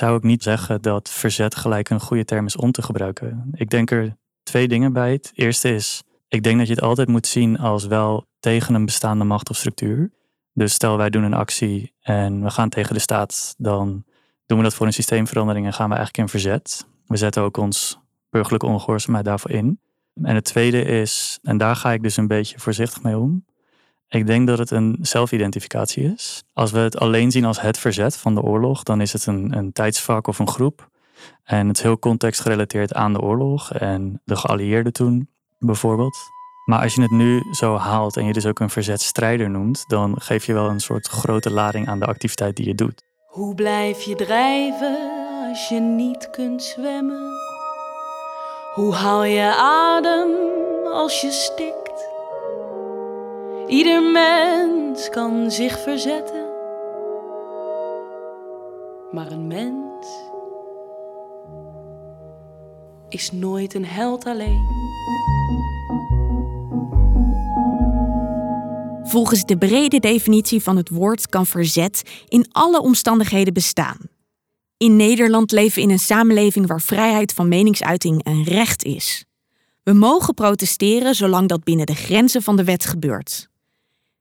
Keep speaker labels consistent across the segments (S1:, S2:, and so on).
S1: zou ook niet zeggen dat verzet gelijk een goede term is om te gebruiken. Ik denk er twee dingen bij. Het eerste is, ik denk dat je het altijd moet zien als wel tegen een bestaande macht of structuur. Dus stel wij doen een actie en we gaan tegen de staat, dan doen we dat voor een systeemverandering en gaan we eigenlijk in verzet. We zetten ook ons burgerlijke ongehoorzaamheid daarvoor in. En het tweede is, en daar ga ik dus een beetje voorzichtig mee om. Ik denk dat het een zelfidentificatie is. Als we het alleen zien als het verzet van de oorlog, dan is het een, een tijdsvak of een groep. En het is heel contextgerelateerd aan de oorlog en de geallieerden toen, bijvoorbeeld. Maar als je het nu zo haalt en je dus ook een verzetstrijder noemt, dan geef je wel een soort grote lading aan de activiteit die je doet.
S2: Hoe blijf je drijven als je niet kunt zwemmen? Hoe haal je adem als je stikt? Ieder mens kan zich verzetten, maar een mens is nooit een held alleen.
S3: Volgens de brede definitie van het woord kan verzet in alle omstandigheden bestaan. In Nederland leven we in een samenleving waar vrijheid van meningsuiting een recht is. We mogen protesteren zolang dat binnen de grenzen van de wet gebeurt.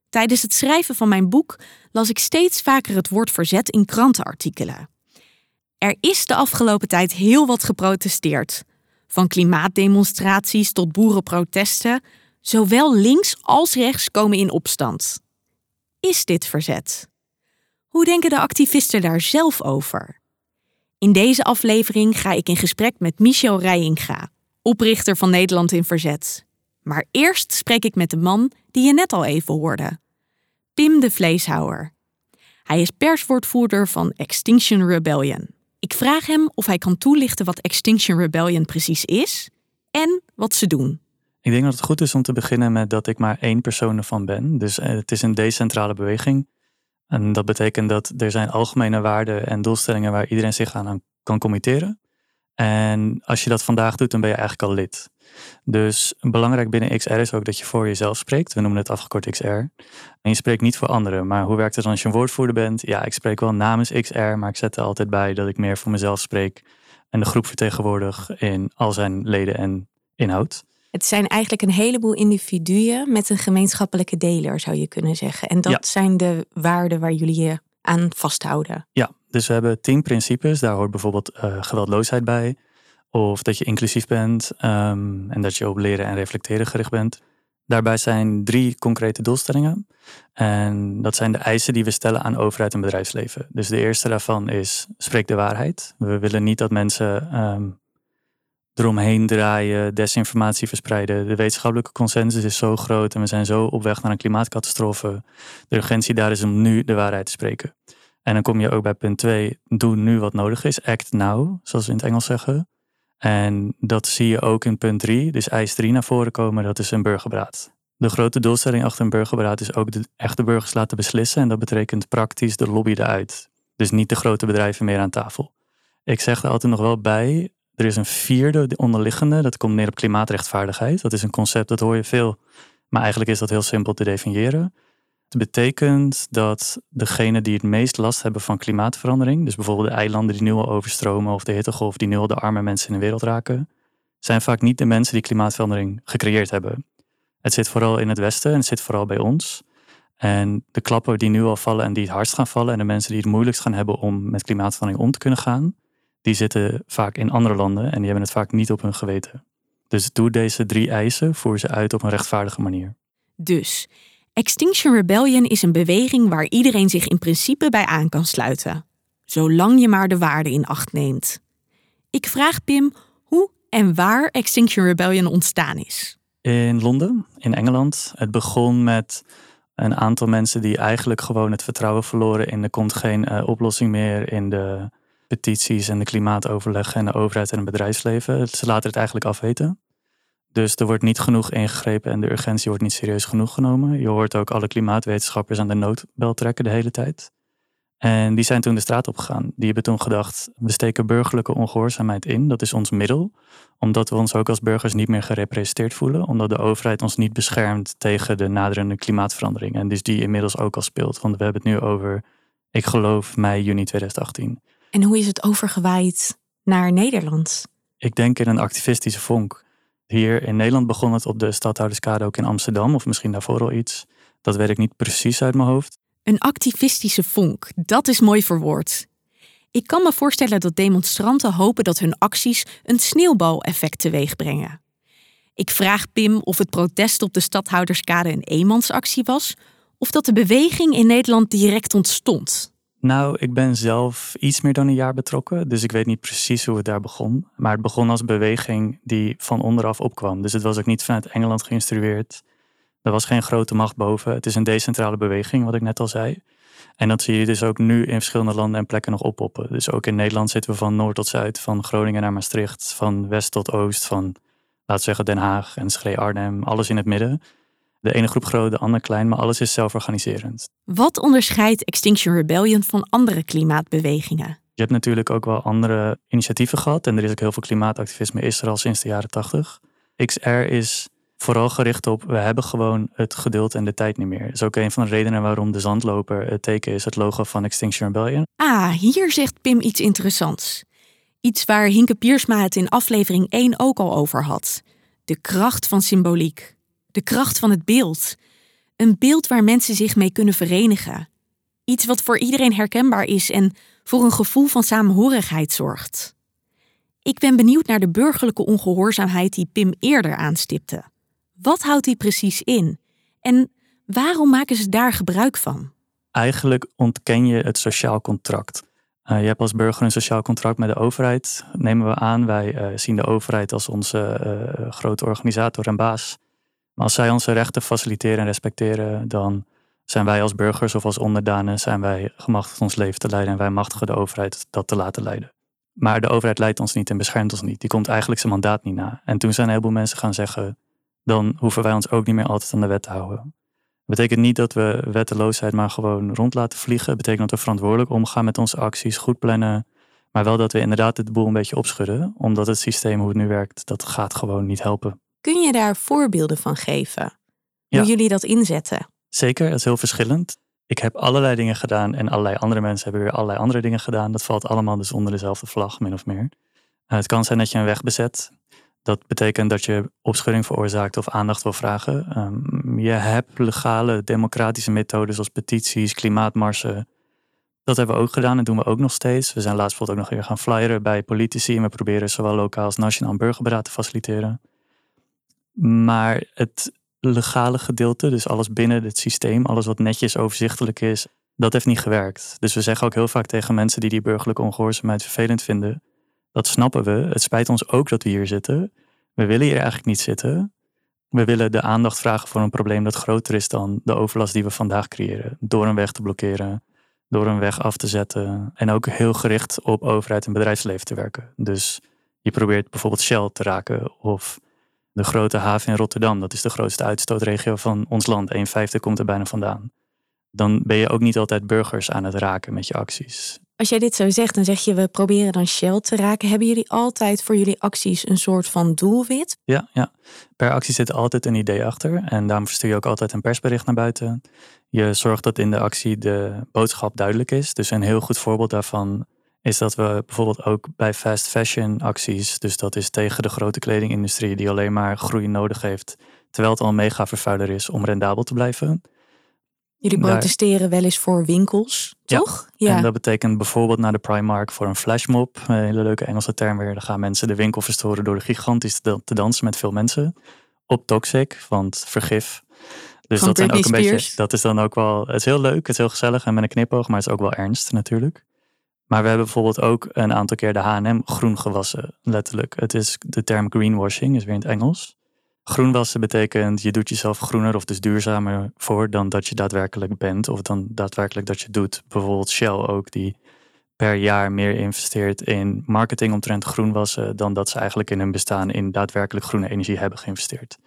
S3: Tijdens het schrijven van mijn boek las ik steeds vaker het woord verzet in krantenartikelen. Er is de afgelopen tijd heel wat geprotesteerd. Van klimaatdemonstraties tot boerenprotesten, Zowel links als rechts komen in opstand. Is dit verzet? Hoe denken de activisten daar zelf over? In deze aflevering ga ik in gesprek met Michel Rijinga, oprichter van Nederland in Verzet. Maar eerst spreek ik met de man die je net al even hoorde. Pim de Vleeshouwer. Hij is perswoordvoerder van Extinction Rebellion. Ik vraag hem of hij kan toelichten wat Extinction Rebellion precies is en wat ze doen.
S1: Ik denk dat het goed is om te beginnen met dat ik maar één persoon ervan ben. Dus eh, het is een decentrale beweging. En dat betekent dat er zijn algemene waarden en doelstellingen waar iedereen zich aan kan committeren. En als je dat vandaag doet, dan ben je eigenlijk al lid. Dus belangrijk binnen XR is ook dat je voor jezelf spreekt. We noemen het afgekort XR. En je spreekt niet voor anderen. Maar hoe werkt het dan als je een woordvoerder bent? Ja, ik spreek wel namens XR, maar ik zet er altijd bij dat ik meer voor mezelf spreek. En de groep vertegenwoordig in al zijn leden en inhoud.
S3: Het zijn eigenlijk een heleboel individuen met een gemeenschappelijke deler, zou je kunnen zeggen. En dat zijn de waarden waar jullie je aan vasthouden.
S1: Ja, dus we hebben tien principes. Daar hoort bijvoorbeeld uh, geweldloosheid bij. Of dat je inclusief bent um, en dat je op leren en reflecteren gericht bent. Daarbij zijn drie concrete doelstellingen. En dat zijn de eisen die we stellen aan overheid en bedrijfsleven. Dus de eerste daarvan is: spreek de waarheid. We willen niet dat mensen um, eromheen draaien, desinformatie verspreiden. De wetenschappelijke consensus is zo groot en we zijn zo op weg naar een klimaatcatastrofe. De urgentie daar is om nu de waarheid te spreken. En dan kom je ook bij punt 2, doe nu wat nodig is, act now, zoals we in het Engels zeggen. En dat zie je ook in punt 3, dus eis 3 naar voren komen, dat is een burgerberaad. De grote doelstelling achter een burgerberaad is ook de echte burgers laten beslissen en dat betekent praktisch de lobby eruit. Dus niet de grote bedrijven meer aan tafel. Ik zeg er altijd nog wel bij, er is een vierde onderliggende, dat komt neer op klimaatrechtvaardigheid. Dat is een concept, dat hoor je veel, maar eigenlijk is dat heel simpel te definiëren. Het betekent dat degenen die het meest last hebben van klimaatverandering, dus bijvoorbeeld de eilanden die nu al overstromen of de hittegolf die nu al de arme mensen in de wereld raken, zijn vaak niet de mensen die klimaatverandering gecreëerd hebben. Het zit vooral in het Westen en het zit vooral bij ons. En de klappen die nu al vallen en die het hardst gaan vallen en de mensen die het moeilijkst gaan hebben om met klimaatverandering om te kunnen gaan, die zitten vaak in andere landen en die hebben het vaak niet op hun geweten. Dus doe deze drie eisen, voer ze uit op een rechtvaardige manier.
S3: Dus, Extinction Rebellion is een beweging waar iedereen zich in principe bij aan kan sluiten. Zolang je maar de waarde in acht neemt. Ik vraag Pim hoe en waar Extinction Rebellion ontstaan is.
S1: In Londen, in Engeland. Het begon met een aantal mensen die eigenlijk gewoon het vertrouwen verloren in er komt geen uh, oplossing meer in de petities en de klimaatoverleg en de overheid en het bedrijfsleven. Ze laten het eigenlijk afweten. Dus er wordt niet genoeg ingegrepen en de urgentie wordt niet serieus genoeg genomen. Je hoort ook alle klimaatwetenschappers aan de noodbel trekken de hele tijd. En die zijn toen de straat opgegaan. Die hebben toen gedacht, we steken burgerlijke ongehoorzaamheid in. Dat is ons middel. Omdat we ons ook als burgers niet meer gerepresenteerd voelen. Omdat de overheid ons niet beschermt tegen de naderende klimaatverandering. En dus die inmiddels ook al speelt. Want we hebben het nu over, ik geloof, mei, juni 2018.
S3: En hoe is het overgewaaid naar Nederland?
S1: Ik denk in een activistische vonk. Hier in Nederland begon het op de stadhouderskade ook in Amsterdam, of misschien daarvoor al iets. Dat weet ik niet precies uit mijn hoofd.
S3: Een activistische vonk, dat is mooi verwoord. Ik kan me voorstellen dat demonstranten hopen dat hun acties een sneeuwbaleffect teweeg brengen. Ik vraag Pim of het protest op de stadhouderskade een eenmansactie was, of dat de beweging in Nederland direct ontstond.
S1: Nou, ik ben zelf iets meer dan een jaar betrokken, dus ik weet niet precies hoe het daar begon. Maar het begon als beweging die van onderaf opkwam. Dus het was ook niet vanuit Engeland geïnstrueerd. Er was geen grote macht boven. Het is een decentrale beweging, wat ik net al zei. En dat zie je dus ook nu in verschillende landen en plekken nog oppoppen. Dus ook in Nederland zitten we van noord tot zuid, van Groningen naar Maastricht, van west tot oost, van laten zeggen Den Haag en Schree Arnhem, alles in het midden. De ene groep groot, de andere klein, maar alles is zelforganiserend.
S3: Wat onderscheidt Extinction Rebellion van andere klimaatbewegingen?
S1: Je hebt natuurlijk ook wel andere initiatieven gehad en er is ook heel veel klimaatactivisme is er al sinds de jaren tachtig. XR is vooral gericht op, we hebben gewoon het geduld en de tijd niet meer. Dat is ook een van de redenen waarom de zandloper het teken is, het logo van Extinction Rebellion.
S3: Ah, hier zegt Pim iets interessants. Iets waar Hinke Piersma het in aflevering 1 ook al over had. De kracht van symboliek. De kracht van het beeld. Een beeld waar mensen zich mee kunnen verenigen. Iets wat voor iedereen herkenbaar is en voor een gevoel van samenhorigheid zorgt. Ik ben benieuwd naar de burgerlijke ongehoorzaamheid die Pim eerder aanstipte. Wat houdt die precies in? En waarom maken ze daar gebruik van?
S1: Eigenlijk ontken je het sociaal contract. Uh, je hebt als burger een sociaal contract met de overheid, nemen we aan. Wij uh, zien de overheid als onze uh, grote organisator en baas. Als zij onze rechten faciliteren en respecteren, dan zijn wij als burgers of als onderdanen zijn wij gemachtigd ons leven te leiden en wij machtigen de overheid dat te laten leiden. Maar de overheid leidt ons niet en beschermt ons niet. Die komt eigenlijk zijn mandaat niet na. En toen zijn een heleboel mensen gaan zeggen, dan hoeven wij ons ook niet meer altijd aan de wet te houden. Dat betekent niet dat we wetteloosheid maar gewoon rond laten vliegen. Het betekent dat we verantwoordelijk omgaan met onze acties, goed plannen. Maar wel dat we inderdaad het boel een beetje opschudden. Omdat het systeem hoe het nu werkt, dat gaat gewoon niet helpen.
S3: Kun je daar voorbeelden van geven? Hoe jullie dat inzetten?
S1: Zeker, dat is heel verschillend. Ik heb allerlei dingen gedaan en allerlei andere mensen hebben weer allerlei andere dingen gedaan. Dat valt allemaal dus onder dezelfde vlag, min of meer. Uh, het kan zijn dat je een weg bezet. Dat betekent dat je opschudding veroorzaakt of aandacht wil vragen. Um, je hebt legale democratische methodes zoals petities, klimaatmarsen. Dat hebben we ook gedaan en doen we ook nog steeds. We zijn laatst bijvoorbeeld ook nog weer gaan flyeren bij politici. En we proberen zowel lokaal als nationaal burgerberaad te faciliteren. Maar het legale gedeelte, dus alles binnen het systeem, alles wat netjes overzichtelijk is, dat heeft niet gewerkt. Dus we zeggen ook heel vaak tegen mensen die die burgerlijke ongehoorzaamheid vervelend vinden: dat snappen we. Het spijt ons ook dat we hier zitten. We willen hier eigenlijk niet zitten. We willen de aandacht vragen voor een probleem dat groter is dan de overlast die we vandaag creëren. Door een weg te blokkeren, door een weg af te zetten. En ook heel gericht op overheid en bedrijfsleven te werken. Dus je probeert bijvoorbeeld Shell te raken of de grote haven in Rotterdam. Dat is de grootste uitstootregio van ons land. 1 vijfde komt er bijna vandaan. Dan ben je ook niet altijd burgers aan het raken met je acties.
S3: Als jij dit zo zegt, dan zeg je we proberen dan Shell te raken. Hebben jullie altijd voor jullie acties een soort van doelwit?
S1: Ja, ja. per actie zit altijd een idee achter. En daarom verstuur je ook altijd een persbericht naar buiten. Je zorgt dat in de actie de boodschap duidelijk is. Dus een heel goed voorbeeld daarvan is dat we bijvoorbeeld ook bij fast fashion acties, dus dat is tegen de grote kledingindustrie die alleen maar groei nodig heeft, terwijl het al een mega vervuiler is om rendabel te blijven.
S3: Jullie protesteren wel eens voor winkels, toch?
S1: Ja. En dat betekent bijvoorbeeld naar de Primark voor een flashmob. Een hele leuke Engelse term weer. Dan gaan mensen de winkel verstoren door gigantisch te dansen met veel mensen. Op toxic, want vergif. Dus dat, zijn ook een beetje, dat is dan ook wel. Het is heel leuk, het is heel gezellig en met een knipoog, maar het is ook wel ernst natuurlijk. Maar we hebben bijvoorbeeld ook een aantal keer de H&M groen gewassen, letterlijk. Het is de term greenwashing, is weer in het Engels. Groenwassen betekent je doet jezelf groener of dus duurzamer voor dan dat je daadwerkelijk bent of dan daadwerkelijk dat je doet. Bijvoorbeeld Shell ook, die per jaar meer investeert in marketing omtrent groenwassen dan dat ze eigenlijk in hun bestaan in daadwerkelijk groene energie hebben geïnvesteerd.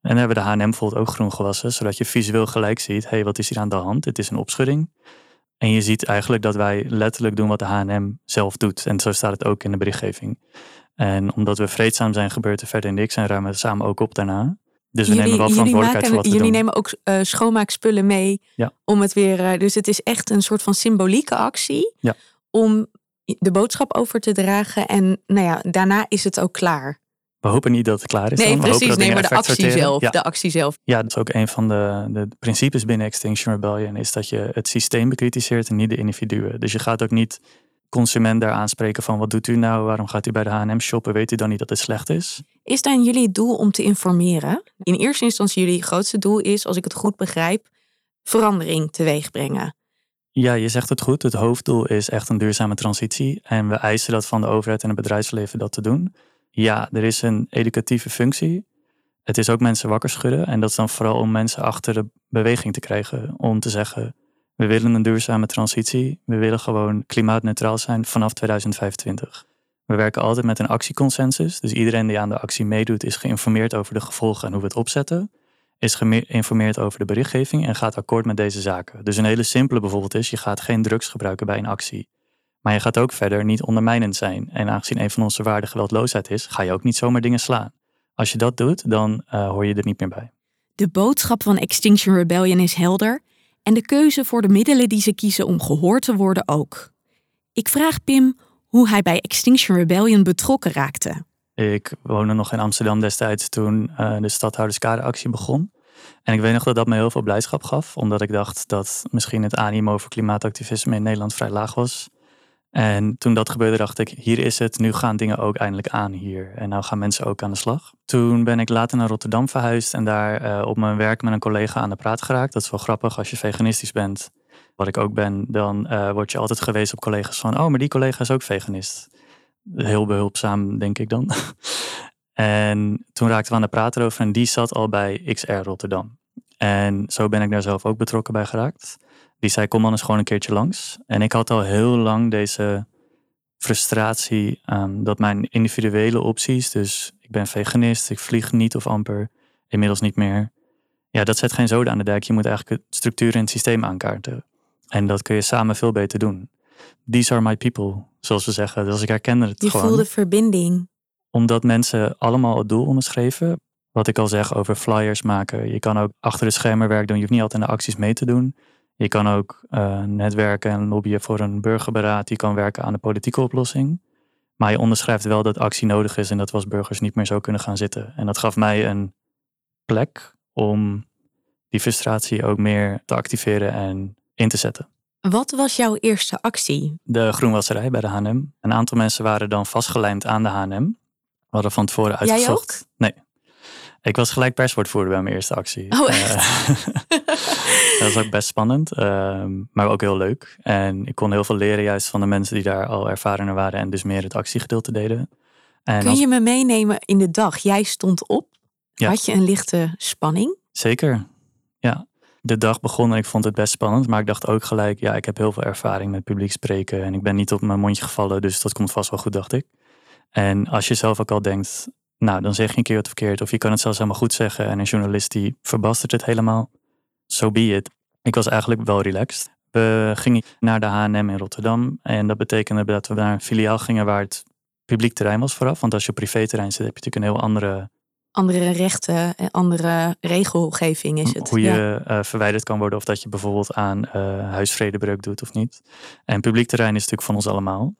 S1: En dan hebben de H&M bijvoorbeeld ook groen gewassen, zodat je visueel gelijk ziet, hé, hey, wat is hier aan de hand? Het is een opschudding. En je ziet eigenlijk dat wij letterlijk doen wat de H&M zelf doet. En zo staat het ook in de berichtgeving. En omdat we vreedzaam zijn, gebeurt er verder niks en ruimen we samen ook op daarna. Dus we nemen wel verantwoordelijkheid voor wat we
S3: jullie
S1: doen.
S3: Jullie nemen ook uh, schoonmaakspullen mee
S1: ja.
S3: om het weer... Uh, dus het is echt een soort van symbolieke actie.
S1: Ja.
S3: Om de boodschap over te dragen. En nou ja, daarna is het ook klaar.
S1: We hopen niet dat het klaar is.
S3: Nee,
S1: dan. We hopen
S3: precies.
S1: dat
S3: Nee, maar de actie
S1: sorteren.
S3: zelf.
S1: Ja.
S3: De actie zelf.
S1: Ja, dat is ook een van de, de principes binnen Extinction Rebellion, is dat je het systeem bekritiseert en niet de individuen. Dus je gaat ook niet consument daar aanspreken van wat doet u nou, waarom gaat u bij de H&M shoppen, weet u dan niet dat het slecht is?
S3: Is dan jullie doel om te informeren? In eerste instantie jullie grootste doel is, als ik het goed begrijp, verandering teweeg brengen.
S1: Ja, je zegt het goed. Het hoofddoel is echt een duurzame transitie en we eisen dat van de overheid en het bedrijfsleven dat te doen. Ja, er is een educatieve functie. Het is ook mensen wakker schudden en dat is dan vooral om mensen achter de beweging te krijgen, om te zeggen we willen een duurzame transitie. We willen gewoon klimaatneutraal zijn vanaf 2025. We werken altijd met een actieconsensus. Dus iedereen die aan de actie meedoet is geïnformeerd over de gevolgen en hoe we het opzetten. Is geïnformeerd over de berichtgeving en gaat akkoord met deze zaken. Dus een hele simpele bijvoorbeeld is, je gaat geen drugs gebruiken bij een actie. Maar je gaat ook verder niet ondermijnend zijn. En aangezien een van onze waarden geweldloosheid is, ga je ook niet zomaar dingen slaan. Als je dat doet, dan eh, hoor je er niet meer bij.
S3: De boodschap van Extinction Rebellion is helder en de keuze voor de middelen die ze kiezen om gehoord te worden ook. Ik vraag Pim hoe hij bij Extinction Rebellion betrokken raakte.
S1: Ik woonde nog in Amsterdam destijds toen uh, de stadhouderskadeactie begon. En ik weet nog dat dat me heel veel blijdschap gaf, omdat ik dacht dat misschien het animo voor klimaatactivisme in Nederland vrij laag was. En toen dat gebeurde, dacht ik: hier is het, nu gaan dingen ook eindelijk aan hier. En nou gaan mensen ook aan de slag. Toen ben ik later naar Rotterdam verhuisd en daar uh, op mijn werk met een collega aan de praat geraakt. Dat is wel grappig als je veganistisch bent, wat ik ook ben, dan uh, word je altijd gewezen op collega's van: oh, maar die collega is ook veganist. Heel behulpzaam, denk ik dan. en toen raakten we aan de praat erover en die zat al bij XR Rotterdam. En zo ben ik daar zelf ook betrokken bij geraakt. Die zei, kom dan eens gewoon een keertje langs. En ik had al heel lang deze frustratie um, dat mijn individuele opties, dus ik ben veganist, ik vlieg niet of amper, inmiddels niet meer. Ja, dat zet geen zoden aan de dijk. Je moet eigenlijk het structuur en het systeem aankaarten. En dat kun je samen veel beter doen. These are my people, zoals we zeggen. Dus ik herkende het
S3: Je
S1: gewoon.
S3: voelde verbinding.
S1: Omdat mensen allemaal het doel onderschreven. Wat ik al zeg over flyers maken. Je kan ook achter de schermen werk doen. Je hoeft niet altijd aan de acties mee te doen. Je kan ook uh, netwerken en lobbyen voor een burgerberaad. Die kan werken aan de politieke oplossing. Maar je onderschrijft wel dat actie nodig is en dat we als burgers niet meer zo kunnen gaan zitten. En dat gaf mij een plek om die frustratie ook meer te activeren en in te zetten.
S3: Wat was jouw eerste actie?
S1: De groenwasserij bij de H&M. Een aantal mensen waren dan vastgelijmd aan de H&M. We hadden van tevoren uitgezocht.
S3: Jij ook?
S1: Nee. Ik was gelijk perswoordvoerder bij mijn eerste actie.
S3: Oh, echt?
S1: Uh, dat was ook best spannend, uh, maar ook heel leuk. En ik kon heel veel leren juist van de mensen die daar al ervarener waren en dus meer het actiegedeelte deden. En
S3: Kun
S1: als-
S3: je me meenemen in de dag? Jij stond op.
S1: Ja.
S3: Had je een lichte spanning?
S1: Zeker, ja. De dag begon en ik vond het best spannend, maar ik dacht ook gelijk, ja, ik heb heel veel ervaring met publiek spreken en ik ben niet op mijn mondje gevallen, dus dat komt vast wel goed, dacht ik. En als je zelf ook al denkt, nou, dan zeg je een keer wat verkeerd of je kan het zelfs helemaal goed zeggen en een journalist die verbastert het helemaal, so be it. Ik was eigenlijk wel relaxed. We gingen naar de H&M in Rotterdam en dat betekende dat we naar een filiaal gingen waar het publiek terrein was vooraf, want als je op privéterrein zit heb je natuurlijk een heel andere
S3: Andere rechten en andere regelgeving is het.
S1: Hoe
S3: Ja.
S1: je eh, verwijderd kan worden of dat je bijvoorbeeld aan eh, huisvredebreuk doet of niet. En publiek terrein is natuurlijk van ons allemaal.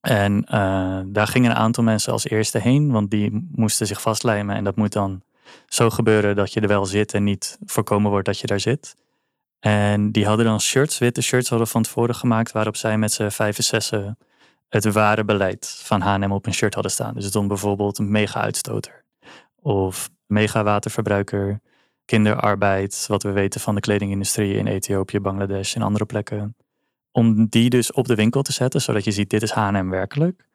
S1: En eh, daar gingen een aantal mensen als eerste heen, want die moesten zich vastlijmen. En dat moet dan zo gebeuren dat je er wel zit en niet voorkomen wordt dat je daar zit. En die hadden dan shirts, witte shirts hadden van tevoren gemaakt, waarop zij met z'n vijf en zessen het ware beleid van H&M op een shirt hadden staan. Dus dan bijvoorbeeld een mega-uitstoter of mega-waterverbruiker, kinderarbeid, wat we weten van de kledingindustrie in Ethiopië, Bangladesh en andere plekken. Om die dus op de winkel te zetten, zodat je ziet, dit is H&M werkelijk.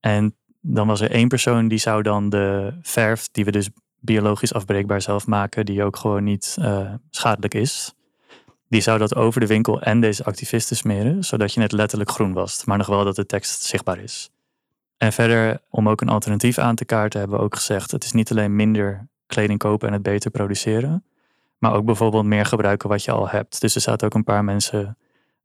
S1: En dan was er één persoon die zou dan de verf, die we dus biologisch afbreekbaar zelf maken, die ook gewoon niet eh, schadelijk is. Die zou dat over de winkel en deze activisten smeren, zodat je net letterlijk groen wast, maar nog wel dat de tekst zichtbaar is. En verder, om ook een alternatief aan te kaarten, hebben we ook gezegd: het is niet alleen minder kleding kopen en het beter produceren, maar ook bijvoorbeeld meer gebruiken wat je al hebt. Dus er zaten ook een paar mensen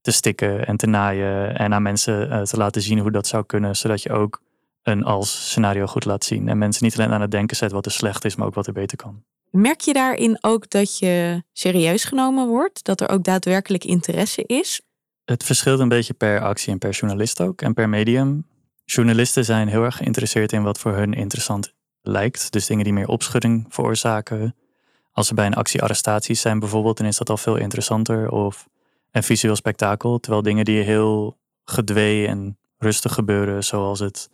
S1: te stikken en te naaien en aan mensen uh, te laten zien hoe dat zou kunnen, zodat je ook een als scenario goed laat zien. En mensen niet alleen aan het denken zet wat er slecht is, maar ook wat er beter kan.
S3: Merk je daarin ook dat je serieus genomen wordt? Dat er ook daadwerkelijk interesse is?
S1: Het verschilt een beetje per actie en per journalist ook en per medium. Journalisten zijn heel erg geïnteresseerd in wat voor hun interessant lijkt. Dus dingen die meer opschudding veroorzaken. Als er bij een actie arrestaties zijn bijvoorbeeld, dan is dat al veel interessanter. Of een visueel spektakel. Terwijl dingen die heel gedwee en rustig gebeuren, zoals het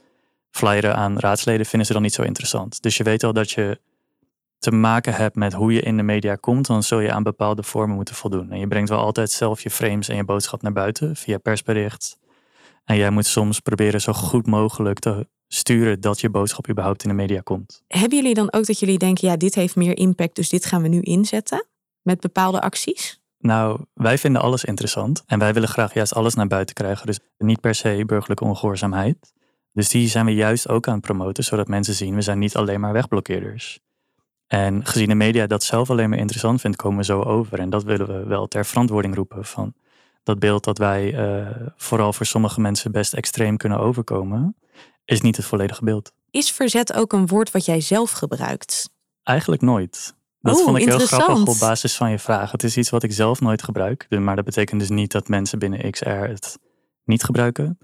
S1: flyeren aan raadsleden, vinden ze dan niet zo interessant. Dus je weet al dat je te maken hebt met hoe je in de media komt, dan zul je aan bepaalde vormen moeten voldoen. En je brengt wel altijd zelf je frames en je boodschap naar buiten via persbericht. En jij moet soms proberen zo goed mogelijk te sturen dat je boodschap überhaupt in de media komt.
S3: Hebben jullie dan ook dat jullie denken, ja, dit heeft meer impact, dus dit gaan we nu inzetten met bepaalde acties?
S1: Nou, wij vinden alles interessant en wij willen graag juist alles naar buiten krijgen. Dus niet per se burgerlijke ongehoorzaamheid. Dus die zijn we juist ook aan het promoten, zodat mensen zien, we zijn niet alleen maar wegblokkeerders. En gezien de media dat zelf alleen maar interessant vindt, komen we zo over. En dat willen we wel ter verantwoording roepen van dat beeld dat wij uh, vooral voor sommige mensen best extreem kunnen overkomen, is niet het volledige beeld.
S3: Is verzet ook een woord wat jij zelf gebruikt?
S1: Eigenlijk nooit. Dat vond ik heel grappig op basis van je vraag. Het is iets wat ik zelf nooit gebruik. Maar dat betekent dus niet dat mensen binnen XR het niet gebruiken.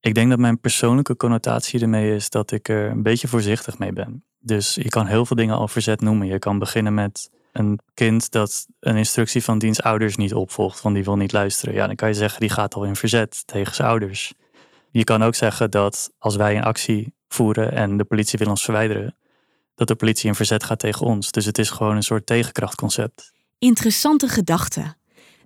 S1: Ik denk dat mijn persoonlijke connotatie ermee is dat ik er een beetje voorzichtig mee ben. Dus je kan heel veel dingen al verzet noemen. Je kan beginnen met een kind dat een instructie van diens ouders niet opvolgt, want die wil niet luisteren. Ja, dan kan je zeggen, die gaat al in verzet tegen zijn ouders. Je kan ook zeggen dat als wij een actie voeren en de politie wil ons verwijderen, dat de politie in verzet gaat tegen ons. Dus het is gewoon een soort tegenkrachtconcept.
S3: Interessante gedachte.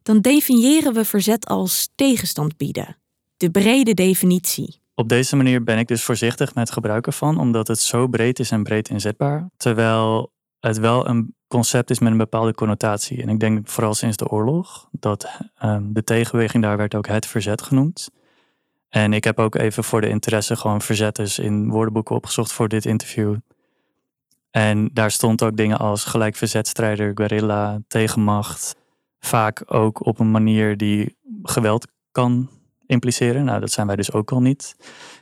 S3: Dan definiëren we verzet als tegenstand bieden. De brede definitie.
S1: Op deze manier ben ik dus voorzichtig met gebruiken van, omdat het zo breed is en breed inzetbaar. Terwijl het wel een concept is met een bepaalde connotatie. En ik denk vooral sinds de oorlog dat um, de tegenbeweging daar werd ook het verzet genoemd. En ik heb ook even voor de interesse gewoon verzetters in woordenboeken opgezocht voor dit interview. En daar stond ook dingen als gelijk verzetstrijder, guerrilla, tegenmacht. Vaak ook op een manier die geweld kan impliceren. Nou, dat zijn wij dus ook al niet.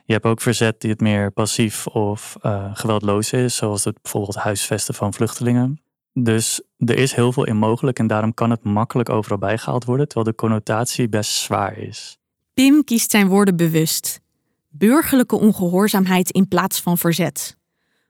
S1: Je hebt ook verzet die het meer passief of uh, geweldloos is, zoals het bijvoorbeeld huisvesten van vluchtelingen. Dus er is heel veel in mogelijk en daarom kan het makkelijk overal bijgehaald worden, terwijl de connotatie best zwaar is.
S3: Pim kiest zijn woorden bewust. Burgerlijke ongehoorzaamheid in plaats van verzet.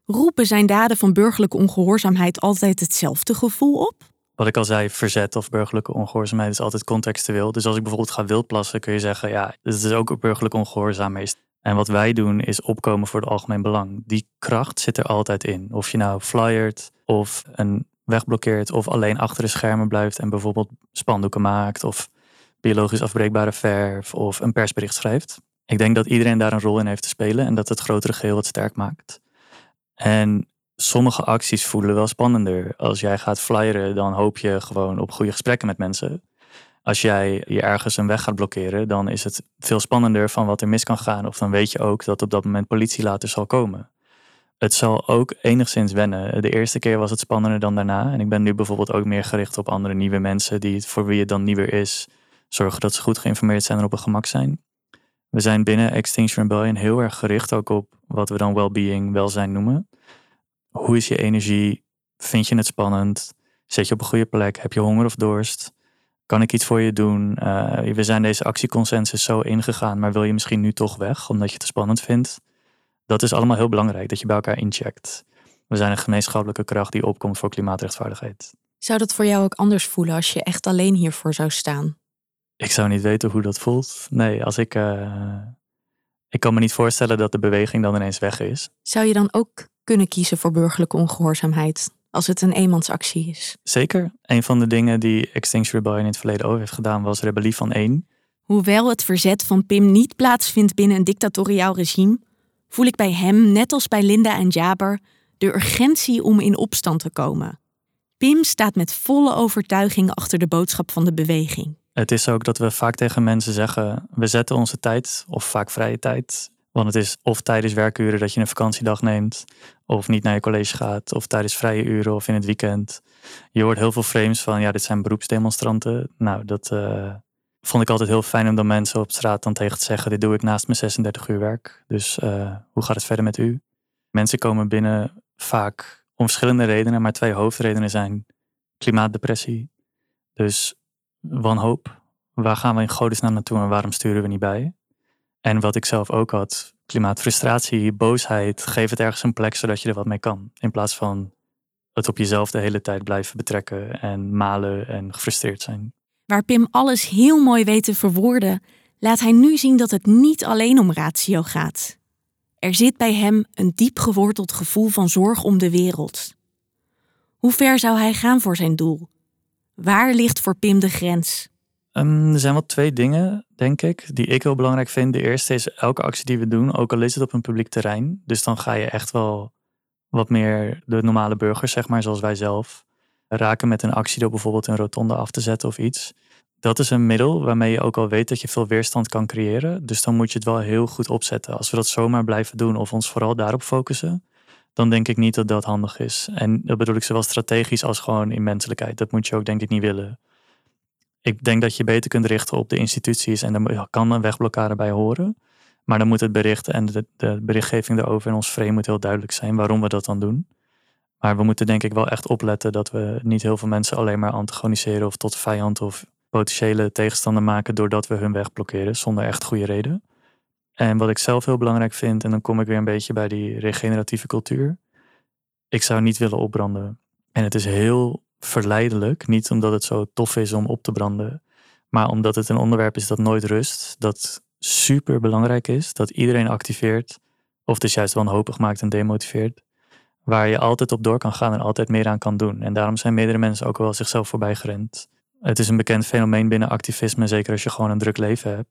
S3: Roepen zijn daden van burgerlijke ongehoorzaamheid altijd hetzelfde gevoel op?
S1: Wat ik al zei, verzet of burgerlijke ongehoorzaamheid is altijd contextueel. Dus als ik bijvoorbeeld ga wildplassen, kun je zeggen, ja, het is ook burgerlijk ongehoorzaamheid. En wat wij doen is opkomen voor het algemeen belang. Die kracht zit er altijd in. Of je nou flyert of een wegblokkeert of alleen achter de schermen blijft en bijvoorbeeld spandoeken maakt of biologisch afbreekbare verf of een persbericht schrijft. Ik denk dat iedereen daar een rol in heeft te spelen en dat het grotere geheel het sterk maakt. En sommige acties voelen wel spannender. Als jij gaat flyeren, dan hoop je gewoon op goede gesprekken met mensen. Als jij je ergens een weg gaat blokkeren, dan is het veel spannender van wat er mis kan gaan. Of dan weet je ook dat op dat moment politie later zal komen. Het zal ook enigszins wennen. De eerste keer was het spannender dan daarna. En ik ben nu bijvoorbeeld ook meer gericht op andere nieuwe mensen die voor wie het dan nieuwer is. Zorgen dat ze goed geïnformeerd zijn en op een gemak zijn. We zijn binnen Extinction Rebellion heel erg gericht ook op wat we dan well-being, welzijn noemen. Hoe is je energie? Vind je het spannend? Zet je op een goede plek? Heb je honger of dorst? Kan ik iets voor je doen? Uh, we zijn deze actieconsensus zo ingegaan, maar wil je misschien nu toch weg omdat je het te spannend vindt? Dat is allemaal heel belangrijk, dat je bij elkaar incheckt. We zijn een gemeenschappelijke kracht die opkomt voor klimaatrechtvaardigheid.
S3: Zou dat voor jou ook anders voelen als je echt alleen hiervoor zou staan?
S1: Ik zou niet weten hoe dat voelt. Nee, als ik. Uh, ik kan me niet voorstellen dat de beweging dan ineens weg is.
S3: Zou je dan ook kunnen kiezen voor burgerlijke ongehoorzaamheid als het een eenmansactie is?
S1: Zeker. Een van de dingen die Extinction Rebellion in het verleden ook heeft gedaan was rebellie van één.
S3: Hoewel het verzet van Pim niet plaatsvindt binnen een dictatoriaal regime, voel ik bij hem, net als bij Linda en Jaber, de urgentie om in opstand te komen. Pim staat met volle overtuiging achter de boodschap van de beweging.
S1: Het is ook dat we vaak tegen mensen zeggen: we zetten onze tijd, of vaak vrije tijd. Want het is of tijdens werkuren dat je een vakantiedag neemt, of niet naar je college gaat, of tijdens vrije uren of in het weekend. Je hoort heel veel frames van: ja, dit zijn beroepsdemonstranten. Nou, dat uh, vond ik altijd heel fijn om dan mensen op straat dan tegen te zeggen: dit doe ik naast mijn 36 uur werk. Dus uh, hoe gaat het verder met u? Mensen komen binnen vaak om verschillende redenen, maar twee hoofdredenen zijn klimaatdepressie. Dus wanhoop. waar gaan we in godesnaam naartoe en waarom sturen we niet bij? En wat ik zelf ook had, klimaatfrustratie, boosheid, geef het ergens een plek zodat je er wat mee kan. In plaats van het op jezelf de hele tijd blijven betrekken en malen en gefrustreerd zijn.
S3: Waar Pim alles heel mooi weet te verwoorden, laat hij nu zien dat het niet alleen om ratio gaat. Er zit bij hem een diep geworteld gevoel van zorg om de wereld. Hoe ver zou hij gaan voor zijn doel? Waar ligt voor Pim de grens?
S1: Um, er zijn wel twee dingen, denk ik, die ik heel belangrijk vind. De eerste is elke actie die we doen, ook al is het op een publiek terrein. Dus dan ga je echt wel wat meer de normale burgers, zeg maar, zoals wij zelf, raken met een actie door bijvoorbeeld een rotonde af te zetten of iets. Dat is een middel waarmee je ook al weet dat je veel weerstand kan creëren. Dus dan moet je het wel heel goed opzetten. Als we dat zomaar blijven doen of ons vooral daarop focussen, dan denk ik niet dat dat handig is. En dat bedoel ik zowel strategisch als gewoon in menselijkheid. Dat moet je ook denk ik niet willen. Ik denk dat je beter kunt richten op de instituties en daar kan een wegblokkade bij horen. Maar dan moet het bericht en de, de berichtgeving erover in ons frame moet heel duidelijk zijn waarom we dat dan doen. Maar we moeten denk ik wel echt opletten dat we niet heel veel mensen alleen maar antagoniseren of tot vijand of potentiële tegenstander maken doordat we hun weg blokkeren zonder echt goede reden. En wat ik zelf heel belangrijk vind, en dan kom ik weer een beetje bij die regeneratieve cultuur. Ik zou niet willen opbranden. En het is heel verleidelijk, niet omdat het zo tof is om op te branden, maar omdat het een onderwerp is dat nooit rust, dat super belangrijk is, dat iedereen activeert, of dus juist wanhopig maakt en demotiveert, waar je altijd op door kan gaan en altijd meer aan kan doen. En daarom zijn meerdere mensen ook wel zichzelf voorbij gerend. Het is een bekend fenomeen binnen activisme, zeker als je gewoon een druk leven hebt,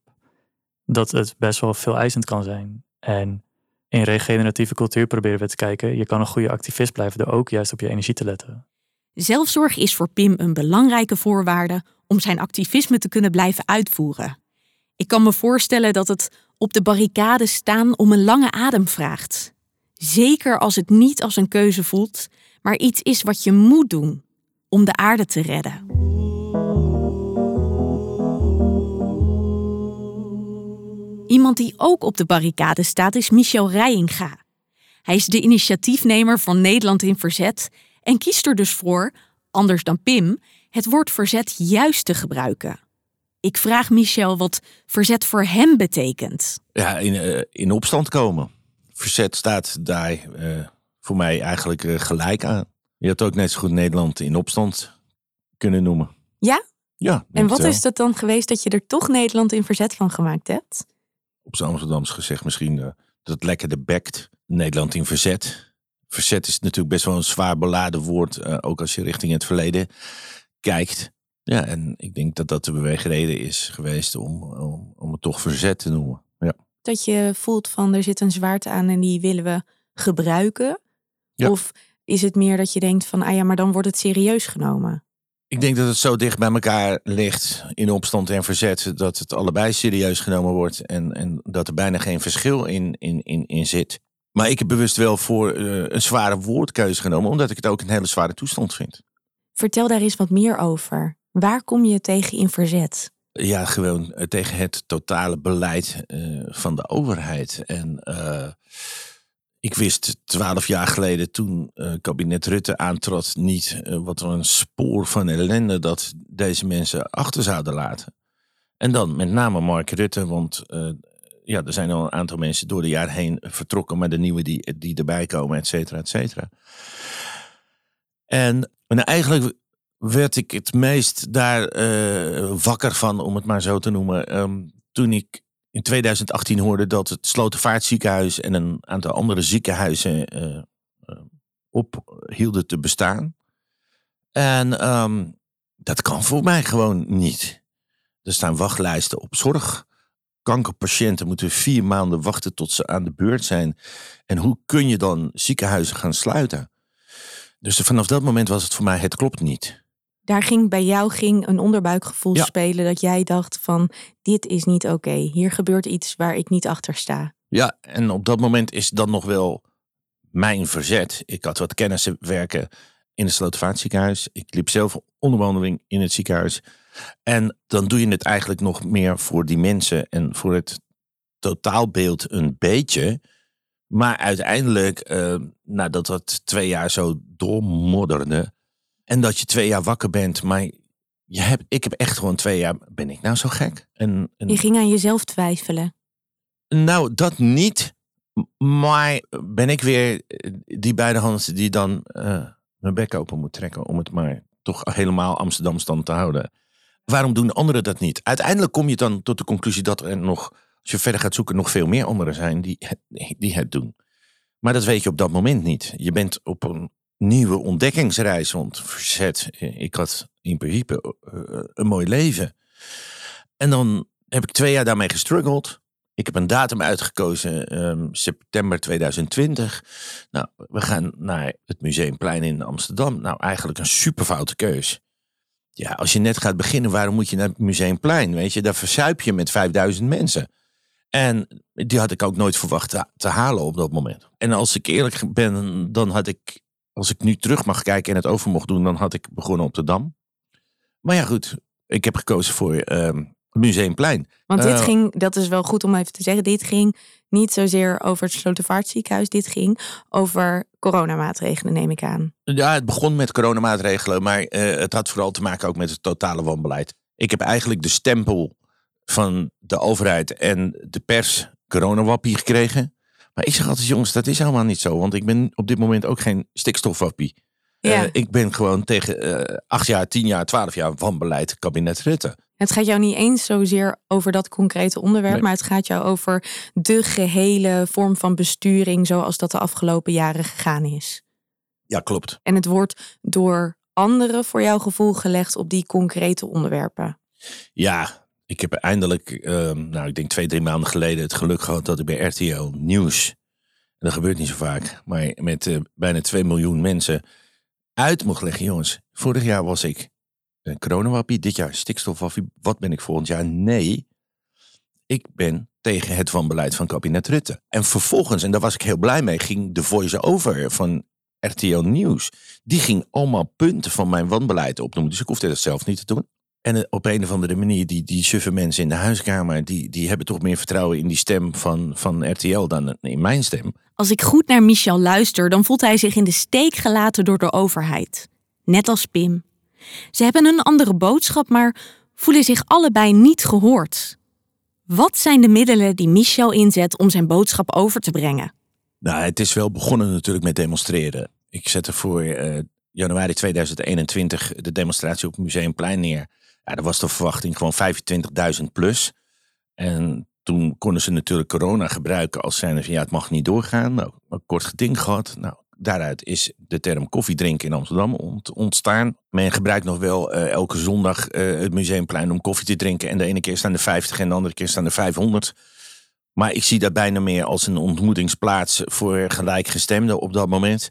S1: dat het best wel veel eisend kan zijn. En in regeneratieve cultuur proberen we te kijken, je kan een goede activist blijven door ook juist op je energie te letten.
S3: Zelfzorg is voor Pim een belangrijke voorwaarde om zijn activisme te kunnen blijven uitvoeren. Ik kan me voorstellen dat het op de barricade staan om een lange adem vraagt. Zeker als het niet als een keuze voelt, maar iets is wat je moet doen om de aarde te redden. Iemand die ook op de barricade staat is Michel Rijinga. Hij is de initiatiefnemer van Nederland in Verzet en kiest er dus voor, anders dan Pim, het woord verzet juist te gebruiken. Ik vraag Michel wat verzet voor hem betekent.
S4: Ja, in, uh, in opstand komen. Verzet staat daar uh, voor mij eigenlijk uh, gelijk aan. Je had ook net zo goed Nederland in opstand kunnen noemen.
S3: Ja?
S4: Ja.
S3: En wat is dat dan geweest dat je er toch Nederland in verzet van gemaakt hebt?
S4: Op z'n Amsterdams gezegd misschien dat het lekker de bekt. Nederland in verzet. Verzet is natuurlijk best wel een zwaar beladen woord, ook als je richting het verleden kijkt. Ja, en ik denk dat dat de beweegreden is geweest om, om, om het toch verzet te noemen. Ja.
S3: Dat je voelt van er zit een zwaarte aan en die willen we gebruiken? Of is het meer dat je denkt van ah ja, maar dan wordt het serieus genomen?
S4: Ik denk dat het zo dicht bij elkaar ligt in opstand en verzet dat het allebei serieus genomen wordt en, en dat er bijna geen verschil in, in, in, in zit. Maar ik heb bewust wel voor uh, een zware woordkeuze genomen, omdat ik het ook een hele zware toestand vind.
S3: Vertel daar eens wat meer over. Waar kom je tegen in verzet?
S4: Ja, gewoon eh, tegen het totale beleid uh, van de overheid. En uh, ik wist twaalf jaar geleden, toen uh, kabinet Rutte aantrad, niet wat een spoor van ellende dat deze mensen achter zouden laten. En dan met name Mark Rutte, want ja, er zijn al een aantal mensen door de jaren heen vertrokken, maar de nieuwe die, die erbij komen, et cetera, et cetera. En, en eigenlijk werd ik het meest daar wakker van, om het maar zo te noemen. Um, toen ik in 2018 hoorde dat het Slotervaartziekenhuis en een aantal andere ziekenhuizen uh, uh, ophielden te bestaan. En um, dat kan voor mij gewoon niet. Er staan wachtlijsten op zorg. Kankerpatiënten moeten vier maanden wachten tot ze aan de beurt zijn. En hoe kun je dan ziekenhuizen gaan sluiten? Dus vanaf dat moment was het voor mij, het klopt niet
S3: daar ging bij jou ging een onderbuikgevoel spelen dat jij dacht van dit is niet oké. Hier gebeurt iets waar ik niet achter sta.
S4: Ja, en op dat moment is dan nog wel mijn verzet. Ik had wat kennissen werken in het Slotervaartziekenhuis. Ik liep zelf onderwandeling in het ziekenhuis. En dan doe je het eigenlijk nog meer voor die mensen en voor het totaalbeeld een beetje. Maar uiteindelijk, uh, nadat dat twee jaar zo doormodderde, en dat je twee jaar wakker bent, maar je hebt, ik heb echt gewoon twee jaar, ben ik nou zo gek? En, en-
S3: Je ging aan jezelf twijfelen.
S4: Nou, dat niet. Maar ben ik weer eh, die beide handen die dan eh, mijn bek open moet trekken om het maar toch helemaal Amsterdam stand te houden. Waarom doen anderen dat niet? Uiteindelijk kom je dan tot de conclusie dat er nog, als je verder gaat zoeken, nog veel meer anderen zijn die die het doen. Maar dat weet je op dat moment niet. Je bent op een nieuwe ontdekkingsreis. Want verzet, ik had in principe eh, een mooi leven. En dan heb ik twee jaar daarmee gestruggeld. Ik heb een datum uitgekozen, ehm, september 2020. Nou, we gaan naar het Museumplein in Amsterdam. Nou, eigenlijk een superfoute keus. Ja, als je net gaat beginnen, waarom moet je naar het Museumplein? Weet je, daar verzuip je met 5000 mensen. En die had ik ook nooit verwacht te halen op dat moment. En als ik eerlijk ben, dan had ik, als ik nu terug mag kijken en het over mocht doen, dan had ik begonnen op de Dam. Maar ja, goed, ik heb gekozen voor ehm, Museumplein.
S3: Want dit
S4: Eh,
S3: ging, dat is wel goed om even te zeggen, dit ging niet zozeer over het Slotervaartziekenhuis. Dit ging over coronamaatregelen, neem ik aan.
S4: Ja, het begon met coronamaatregelen, maar eh, het had vooral te maken ook met het totale wanbeleid. Ik heb eigenlijk de stempel van de overheid en de pers coronawappie gekregen. Maar ik zeg altijd, jongens, dat is helemaal niet zo. Want ik ben op dit moment ook geen stikstofwappie.
S3: Ja.
S4: Eh, ik ben gewoon tegen eh, acht jaar, tien jaar, twaalf jaar wanbeleid kabinet Rutte.
S3: Het gaat jou niet eens zozeer over dat concrete onderwerp,
S4: Nee.
S3: maar het gaat jou over de gehele vorm van besturing zoals dat de afgelopen jaren gegaan is.
S4: Ja, klopt.
S3: En het wordt door anderen voor jouw gevoel gelegd op die concrete onderwerpen.
S4: Ja, ik heb eindelijk, ehm, nou ik denk twee, drie maanden geleden het geluk gehad dat ik bij RTL Nieuws, en dat gebeurt niet zo vaak, maar met eh, bijna 2 miljoen mensen uit mocht leggen. Jongens, vorig jaar was ik een coronawappie, dit jaar stikstofwappie. Wat ben ik volgend jaar? Nee, ik ben tegen het wanbeleid van kabinet Rutte. En vervolgens, en daar was ik heel blij mee, ging de voice-over van RTL Nieuws. Die ging allemaal punten van mijn wanbeleid opnoemen. Dus ik hoefde dat zelf niet te doen. En eh, op een of andere manier, die, die suffe mensen in de huiskamer, die, die hebben toch meer vertrouwen in die stem van, van RTL dan in mijn stem.
S3: Als ik goed naar Michel luister, dan voelt hij zich in de steek gelaten door de overheid. Net als Pim. Ze hebben een andere boodschap, maar voelen zich allebei niet gehoord. Wat zijn de middelen die Michel inzet om zijn boodschap over te brengen?
S4: Nou, het is wel begonnen natuurlijk met demonstreren. Ik zette voor eh, januari 2021 de demonstratie op het Museumplein neer. Ja, dat was de verwachting gewoon 25.000 plus. En toen konden ze natuurlijk corona gebruiken als zijnde van ja, het mag niet doorgaan. Nou, een kort geding gehad. Nou, daaruit is de term koffiedrinken in Amsterdam ont- ontstaan. Men gebruikt nog wel eh, elke zondag eh, het Museumplein om koffie te drinken. En de ene keer staan er 50 en de andere keer staan er 500. Maar ik zie dat bijna meer als een ontmoetingsplaats voor gelijkgestemden op dat moment.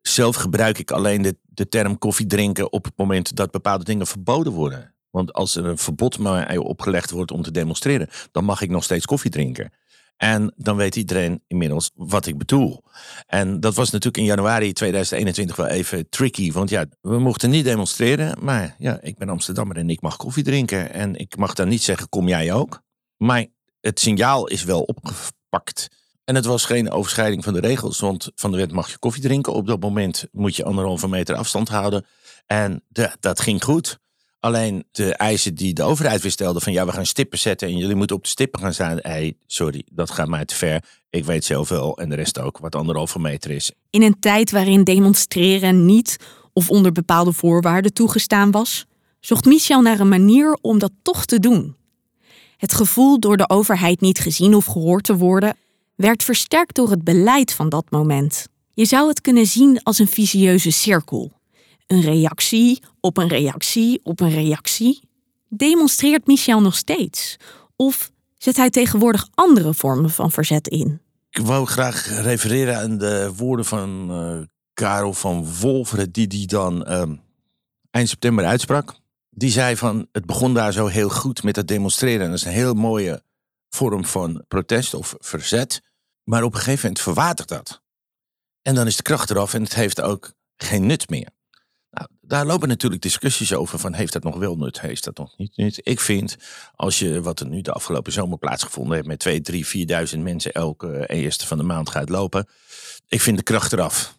S4: Zelf gebruik ik alleen de, de term koffie drinken op het moment dat bepaalde dingen verboden worden. Want als er een verbod mij opgelegd wordt om te demonstreren, dan mag ik nog steeds koffie drinken. En dan weet iedereen inmiddels wat ik bedoel. En dat was natuurlijk in januari 2021 wel even tricky. Want ja, we mochten niet demonstreren. Maar ja, ik ben Amsterdammer en ik mag koffie drinken. En ik mag dan niet zeggen, kom jij ook? Maar het signaal is wel opgepakt. En het was geen overschrijding van de regels. Want van de wet mag je koffie drinken. Op dat moment moet je anderhalve meter afstand houden. En dat ging goed. Alleen de eisen die de overheid weer stelde van ja, we gaan stippen zetten en jullie moeten op de stippen gaan staan. Hey, sorry, dat gaat mij te ver. Ik weet wel en de rest ook wat anderhalve meter is.
S3: In een tijd waarin demonstreren niet of onder bepaalde voorwaarden toegestaan was, zocht Michel naar een manier om dat toch te doen. Het gevoel door de overheid niet gezien of gehoord te worden werd versterkt door het beleid van dat moment. Je zou het kunnen zien als een visieuze cirkel. Een reactie op een reactie op een reactie. Demonstreert Michel nog steeds? Of zet hij tegenwoordig andere vormen van verzet in?
S4: Ik wou graag refereren aan de woorden van eh, Karel van Wolveren, die die dan ehm, eind september uitsprak. Die zei van, het begon daar zo heel goed met het demonstreren. Dat is een heel mooie vorm van protest of verzet. Maar op een gegeven moment verwatert dat. En dan is de kracht eraf en het heeft ook geen nut meer. Daar lopen natuurlijk discussies over van heeft dat nog wel nut, heeft dat nog niet nut. Ik vind, als je wat er nu de afgelopen zomer plaatsgevonden heeft met 2, 3, 4.000 mensen elke eerste van de maand gaat lopen. Ik vind de kracht eraf.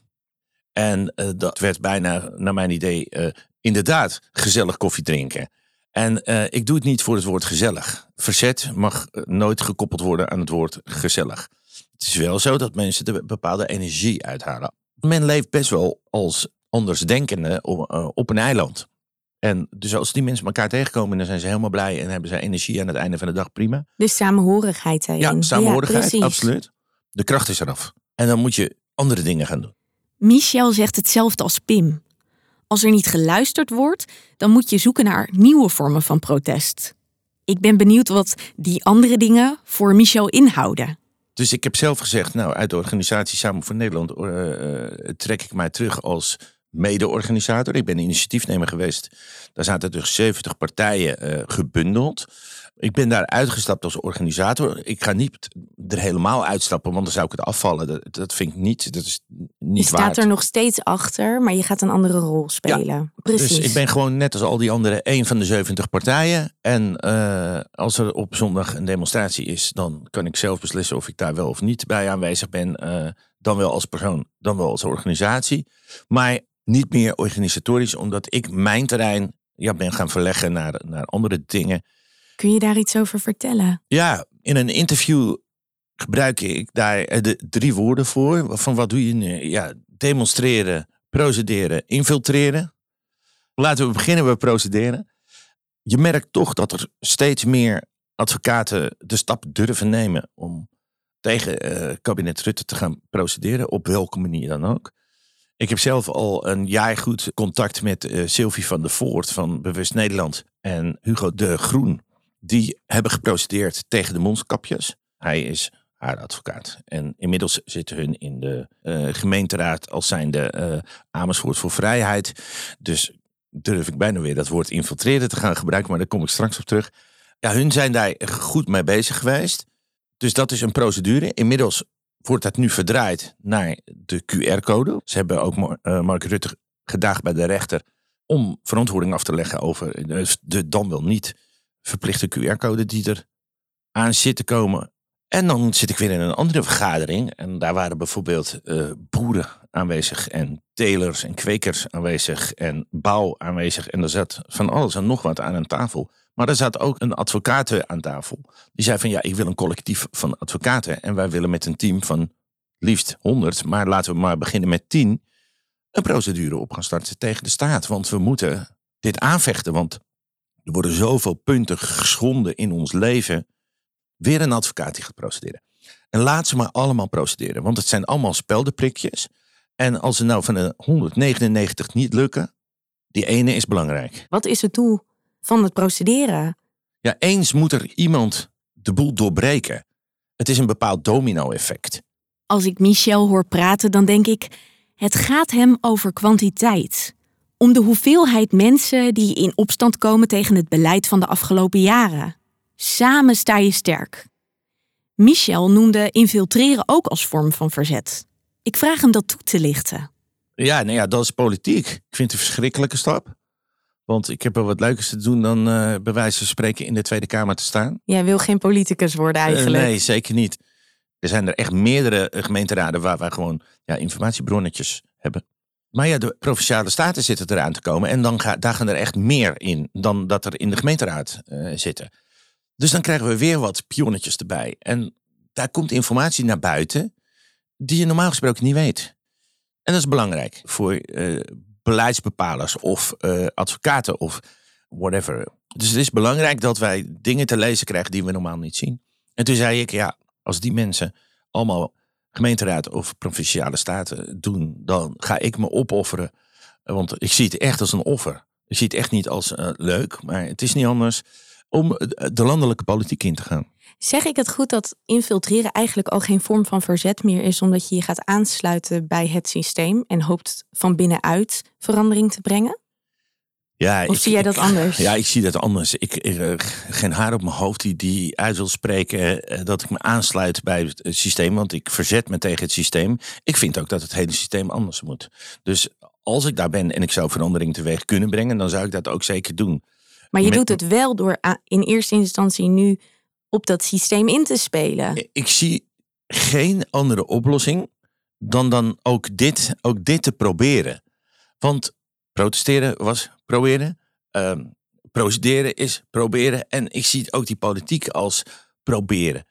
S4: En eh, dat werd bijna, naar mijn idee, eh, inderdaad gezellig koffie drinken. En eh, ik doe het niet voor het woord gezellig. Verzet mag eh, nooit gekoppeld worden aan het woord gezellig. Het is wel zo dat mensen er bepaalde energie uithalen. Men leeft best wel als andersdenkende op, eh, op een eiland. En dus als die mensen elkaar tegenkomen, dan zijn ze helemaal blij en hebben ze energie aan het einde van de dag prima.
S3: Dus samenhorigheid daarin.
S4: Ja, samenhorigheid, absoluut. De kracht is eraf. En dan moet je andere dingen gaan doen.
S3: Michel zegt hetzelfde als Pim. Als er niet geluisterd wordt, dan moet je zoeken naar nieuwe vormen van protest. Ik ben benieuwd wat die andere dingen voor Michel inhouden.
S4: Dus ik heb zelf gezegd, nou, uit de organisatie Samen voor Nederland eh, eh, trek ik mij terug als mede-organisator. Ik ben initiatiefnemer geweest. Daar zaten dus 70 partijen eh, gebundeld. Ik ben daar uitgestapt als organisator. Ik ga niet er helemaal uitstappen, want dan zou ik het afvallen. Dat, dat vind ik niet, dat is niet
S3: Je staat
S4: waard.
S3: er nog steeds achter, maar je gaat een andere rol spelen. Precies.
S4: Dus ik ben gewoon net als al die anderen één van de 70 partijen. En eh, als er op zondag een demonstratie is, dan kan ik zelf beslissen of ik daar wel of niet bij aanwezig ben. Eh, dan wel als persoon, dan wel als organisatie. Maar niet meer organisatorisch, omdat ik mijn terrein ja, ben gaan verleggen naar, naar andere dingen.
S3: Kun je daar iets over vertellen?
S4: Ja, in een interview gebruik ik daar eh, de drie woorden voor. Van wat doe je nu? Ja, demonstreren, procederen, infiltreren. Laten we beginnen bij procederen. Je merkt toch dat er steeds meer advocaten de stap durven nemen om tegen eh, kabinet Rutte te gaan procederen, op welke manier dan ook. Ik heb zelf al een jaar goed contact met eh, Sylvie van der Voort van Bewust Nederland en Hugo de Groen. Die hebben geprocedeerd tegen de mondkapjes. Hij is haar advocaat. En inmiddels zitten hun in de eh, gemeenteraad als zijnde eh Amersfoort voor Vrijheid. Dus durf ik bijna weer dat woord infiltreren te gaan gebruiken, maar daar kom ik straks op terug. Ja, hun zijn daar goed mee bezig geweest. Dus dat is een procedure. Inmiddels wordt dat nu verdraaid naar de QR-code. Ze hebben ook eh, Mark Rutte gedaagd bij de rechter om verantwoording af te leggen over de, de dan wel niet verplichte QR-code die er aan zit te komen. En dan zit ik weer in een andere vergadering. En daar waren bijvoorbeeld eh, boeren aanwezig en telers en kwekers aanwezig en bouw aanwezig. En er zat van alles en nog wat aan een tafel. Maar er zat ook een advocaat aan tafel. Die zei van ja, ik wil een collectief van advocaten. En wij willen met een team van liefst 100, maar laten we maar beginnen met 10. Een procedure op gaan starten tegen de staat. Want we moeten dit aanvechten. Want er worden zoveel punten geschonden in ons leven. Weer een advocaat die gaat procederen. En laat ze maar allemaal procederen. Want het zijn allemaal speldenprikjes. En als er nou van de 199 niet lukken, die ene is belangrijk.
S3: Wat is het doel van het procederen?
S4: Ja, eens moet er iemand de boel doorbreken. Het is een bepaald domino-effect.
S3: Als ik Michel hoor praten, dan denk ik: het gaat hem over kwantiteit. Om de hoeveelheid mensen die in opstand komen tegen het beleid van de afgelopen jaren. Samen sta je sterk. Michel noemde infiltreren ook als vorm van verzet. Ik vraag hem dat toe te lichten.
S4: Ja, nou ja, dat is politiek. Ik vind het een verschrikkelijke stap. Want ik heb er wat leukers te doen dan eh bij wijze van spreken in de Tweede Kamer te staan.
S3: Jij wil geen politicus worden
S4: Eh, nee, zeker niet. Er zijn er echt meerdere eh, gemeenteraden waar wij gewoon ja, informatiebronnetjes hebben. Maar ja, de provinciale staten zitten eraan te komen. En dan ga, daar gaan er echt meer in dan dat er in de gemeenteraad zitten. Dus dan krijgen we weer wat pionnetjes erbij. En daar komt informatie naar buiten die je normaal gesproken niet weet. En dat is belangrijk voor beleidsbepalers of eh, advocaten of whatever. Dus het is belangrijk dat wij dingen te lezen krijgen die we normaal niet zien. En toen zei ik, ja, als die mensen allemaal gemeenteraad of provinciale staten doen, dan ga ik me opofferen. Want ik zie het echt als een offer. Ik zie het echt niet als eh, leuk, maar het is niet anders om eh, de landelijke politiek in te gaan.
S3: Zeg ik het goed dat infiltreren eigenlijk al geen vorm van verzet meer is, omdat je je gaat aansluiten bij het systeem en hoopt van binnenuit verandering te brengen?
S4: Ja,
S3: Of zie jij dat anders?
S4: Ja, ik zie dat anders. Ik, ik, eh, geen haar op mijn hoofd die, die uit wil spreken eh, dat ik me aansluit bij het systeem, want ik verzet me tegen het systeem. Ik vind ook dat het hele systeem anders moet. Dus als ik daar ben en ik zou verandering teweeg kunnen brengen, dan zou ik dat ook zeker doen.
S3: Maar je
S4: Met-
S3: doet het wel door in eerste instantie nu op dat systeem in te spelen.
S4: Ik zie geen andere oplossing dan dan ook dit, ook dit te proberen. Want protesteren was proberen. ehm, procederen is proberen. En ik zie ook die politiek als proberen.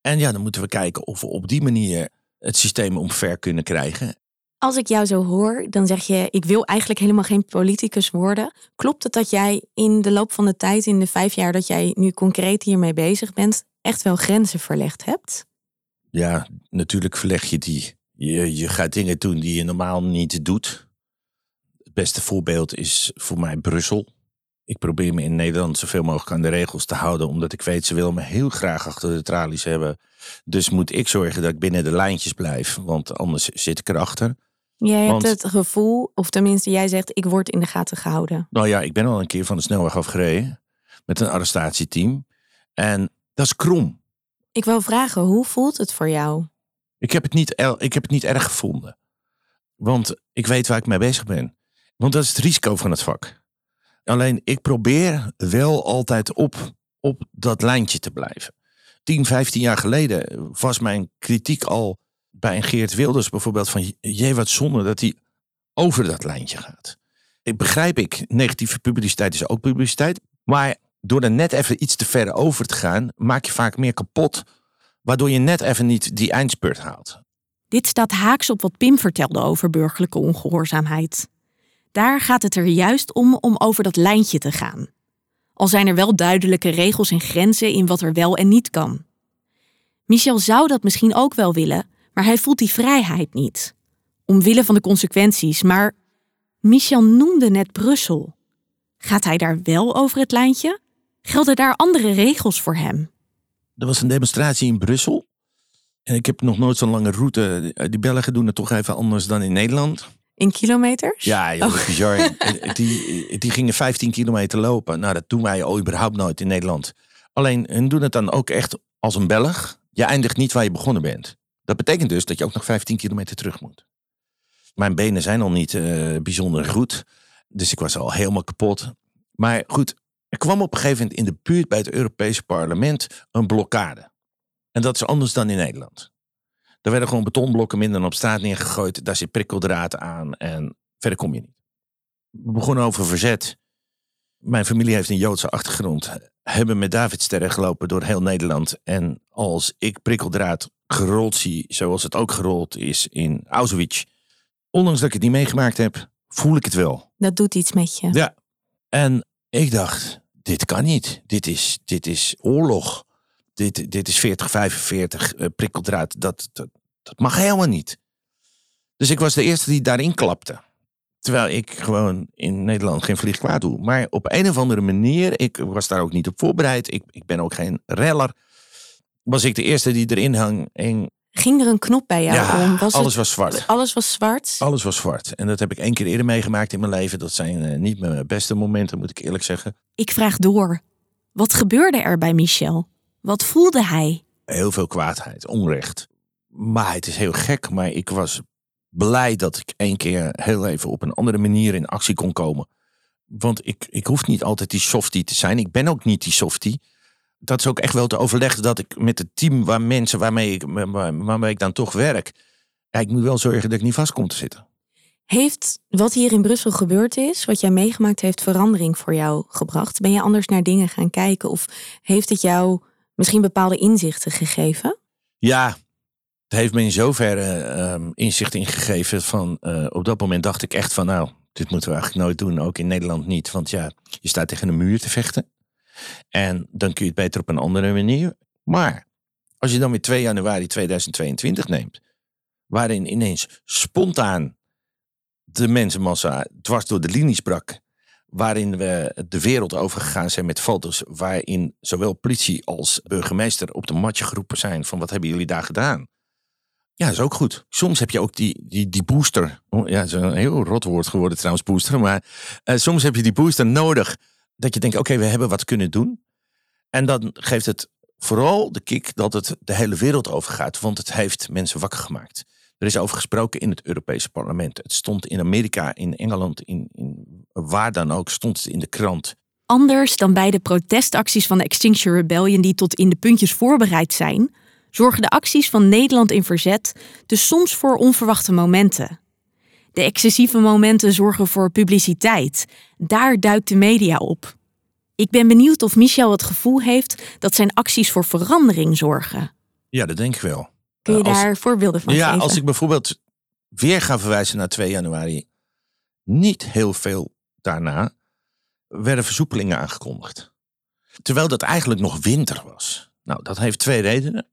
S4: En ja, dan moeten we kijken of we op die manier het systeem omver kunnen krijgen.
S3: Als ik jou zo hoor, dan zeg je: Ik wil eigenlijk helemaal geen politicus worden. Klopt het dat jij in de loop van de tijd, in de vijf jaar dat jij nu concreet hiermee bezig bent, echt wel grenzen verlegd hebt?
S4: Ja, natuurlijk verleg je die. Je, je gaat dingen doen die je normaal niet doet. Het beste voorbeeld is voor mij Brussel. Ik probeer me in Nederland zoveel mogelijk aan de regels te houden, omdat ik weet, ze willen me heel graag achter de tralies hebben. Dus moet ik zorgen dat ik binnen de lijntjes blijf, want anders zit ik erachter.
S3: Jij
S4: Want-
S3: hebt het gevoel, of tenminste jij zegt: Ik word in de gaten gehouden.
S4: Nou ja, ik ben al een keer van de snelweg afgereden met een arrestatieteam. En dat is krom.
S3: Ik wil vragen: hoe voelt het voor jou?
S4: Ik heb, het niet, ik heb het niet erg gevonden. Want ik weet waar ik mee bezig ben. Want dat is het risico van het vak. Alleen ik probeer wel altijd op, op dat lijntje te blijven. 10, 15 jaar geleden was mijn kritiek al bij een Geert Wilders bijvoorbeeld van... jee, wat zonde dat hij over dat lijntje gaat. Ik begrijp ik, negatieve publiciteit is ook publiciteit. Maar door er net even iets te ver over te gaan... maak je vaak meer kapot... waardoor je net even niet die eindspurt haalt.
S3: Dit staat haaks op wat Pim vertelde over burgerlijke ongehoorzaamheid. Daar gaat het er juist om om over dat lijntje te gaan. Al zijn er wel duidelijke regels en grenzen in wat er wel en niet kan. Michel zou dat misschien ook wel willen, maar hij voelt die vrijheid niet. Omwille van de consequenties, maar Michel noemde net Brussel. Gaat hij daar wel over het lijntje? Gelden daar andere regels voor hem?
S4: Er was een demonstratie in Brussel. En ik heb nog nooit zo'n lange route. Die Belgen doen het toch even anders dan in Nederland.
S3: In kilometers?
S4: Ja, joh, bizar. Eh, die, die gingen 15 kilometer lopen. Nou, dat doen wij al überhaupt nooit in Nederland. Alleen, hun doen het dan ook echt als een Belg. Je eindigt niet waar je begonnen bent. Dat betekent dus dat je ook nog 15 kilometer terug moet. Mijn benen zijn al niet eh, bijzonder goed. Dus ik was al helemaal kapot. Maar goed, er kwam op een gegeven moment in de buurt bij het Europese parlement een blokkade. En dat is anders dan in Nederland. Er werden gewoon betonblokken minder op straat neergegooid. Daar zit prikkeldraad aan en verder kom je niet. We begonnen over verzet. Mijn familie heeft een Joodse achtergrond. Hebben met Davidsterren gelopen door heel Nederland. En als ik prikkeldraad gerold zie, zoals het ook gerold is in Auschwitz. Ondanks dat ik het niet meegemaakt heb, voel ik het wel.
S3: Dat doet iets met je.
S4: Ja. En ik dacht, dit kan niet. Dit is, dit is oorlog. Dit, dit is 40, 45 eh, prikkeldraad. Dat, dat, dat mag helemaal niet. Dus ik was de eerste die daarin klapte. Terwijl ik gewoon in Nederland geen vlieg kwaad doe. Maar op een of andere manier, ik was daar ook niet op voorbereid. Ik, ik ben ook geen reller. Was ik de eerste die erin hang. En
S3: Ging er een knop bij jou
S4: ja,
S3: om? Was
S4: alles
S3: het-
S4: was zwart.
S3: alles was zwart?
S4: Alles was zwart. En dat heb ik één keer eerder meegemaakt in mijn leven. Dat zijn eh, niet mijn beste momenten, moet ik eerlijk zeggen.
S3: Ik vraag door. Wat gebeurde er bij Michel? Wat voelde hij?
S4: heel veel kwaadheid, onrecht. Maar het is heel gek, maar ik was blij dat ik één keer heel even op een andere manier in actie kon komen. Want ik, ik hoef niet altijd die softie te zijn. Ik ben ook niet die softie. Dat is ook echt wel te overleggen dat ik met het team waar mensen waarmee ik, waar- waarmee ik dan toch werk. Ja, ik moet wel zorgen dat ik niet vast kom te zitten.
S3: Heeft wat hier in Brussel gebeurd is, wat jij meegemaakt heeft, verandering voor jou gebracht? Ben je anders naar dingen gaan kijken? Of heeft het jou misschien bepaalde inzichten gegeven?
S4: Ja, heeft me in zoverre ehm, inzicht ingegeven van eh, op dat moment dacht ik echt van nou, dit moeten we eigenlijk nooit doen, ook in Nederland niet. Want ja, je staat tegen een muur te vechten. En dan kun je het beter op een andere manier. Maar als je dan weer 2 januari 2022 neemt, waarin ineens spontaan de mensenmassa dwars door de linies brak, waarin we de wereld overgegaan zijn met foto's, waarin zowel politie als burgemeester op de matje geroepen zijn van wat hebben jullie daar gedaan? Ja, is ook goed. Soms heb je ook die, die, die booster. Oh, ja, dat is een heel rot woord geworden trouwens, booster. Maar eh, soms heb je die booster nodig. Dat je denkt, oké, we hebben wat kunnen doen. En dan geeft het vooral de kick dat het de hele wereld overgaat. Want het heeft mensen wakker gemaakt. Er is over gesproken in het Europese parlement. Het stond in Amerika, in Engeland, in, in waar dan ook, stond het in de krant.
S3: Anders dan bij de protestacties van de Extinction Rebellion die tot in de puntjes voorbereid zijn, zorgen de acties van Nederland in verzet dus soms voor onverwachte momenten. De excessieve momenten zorgen voor publiciteit. Daar duikt de media op. Ik ben benieuwd of Michel het gevoel heeft dat zijn acties voor verandering zorgen.
S4: Ja, dat denk ik wel.
S3: Kun je
S4: Als-
S3: daar voorbeelden van
S4: ja,
S3: geven?
S4: als ik bijvoorbeeld weer ga verwijzen naar 2 januari. Niet heel veel daarna werden versoepelingen aangekondigd. Terwijl dat eigenlijk nog winter was. Nou, dat heeft twee redenen.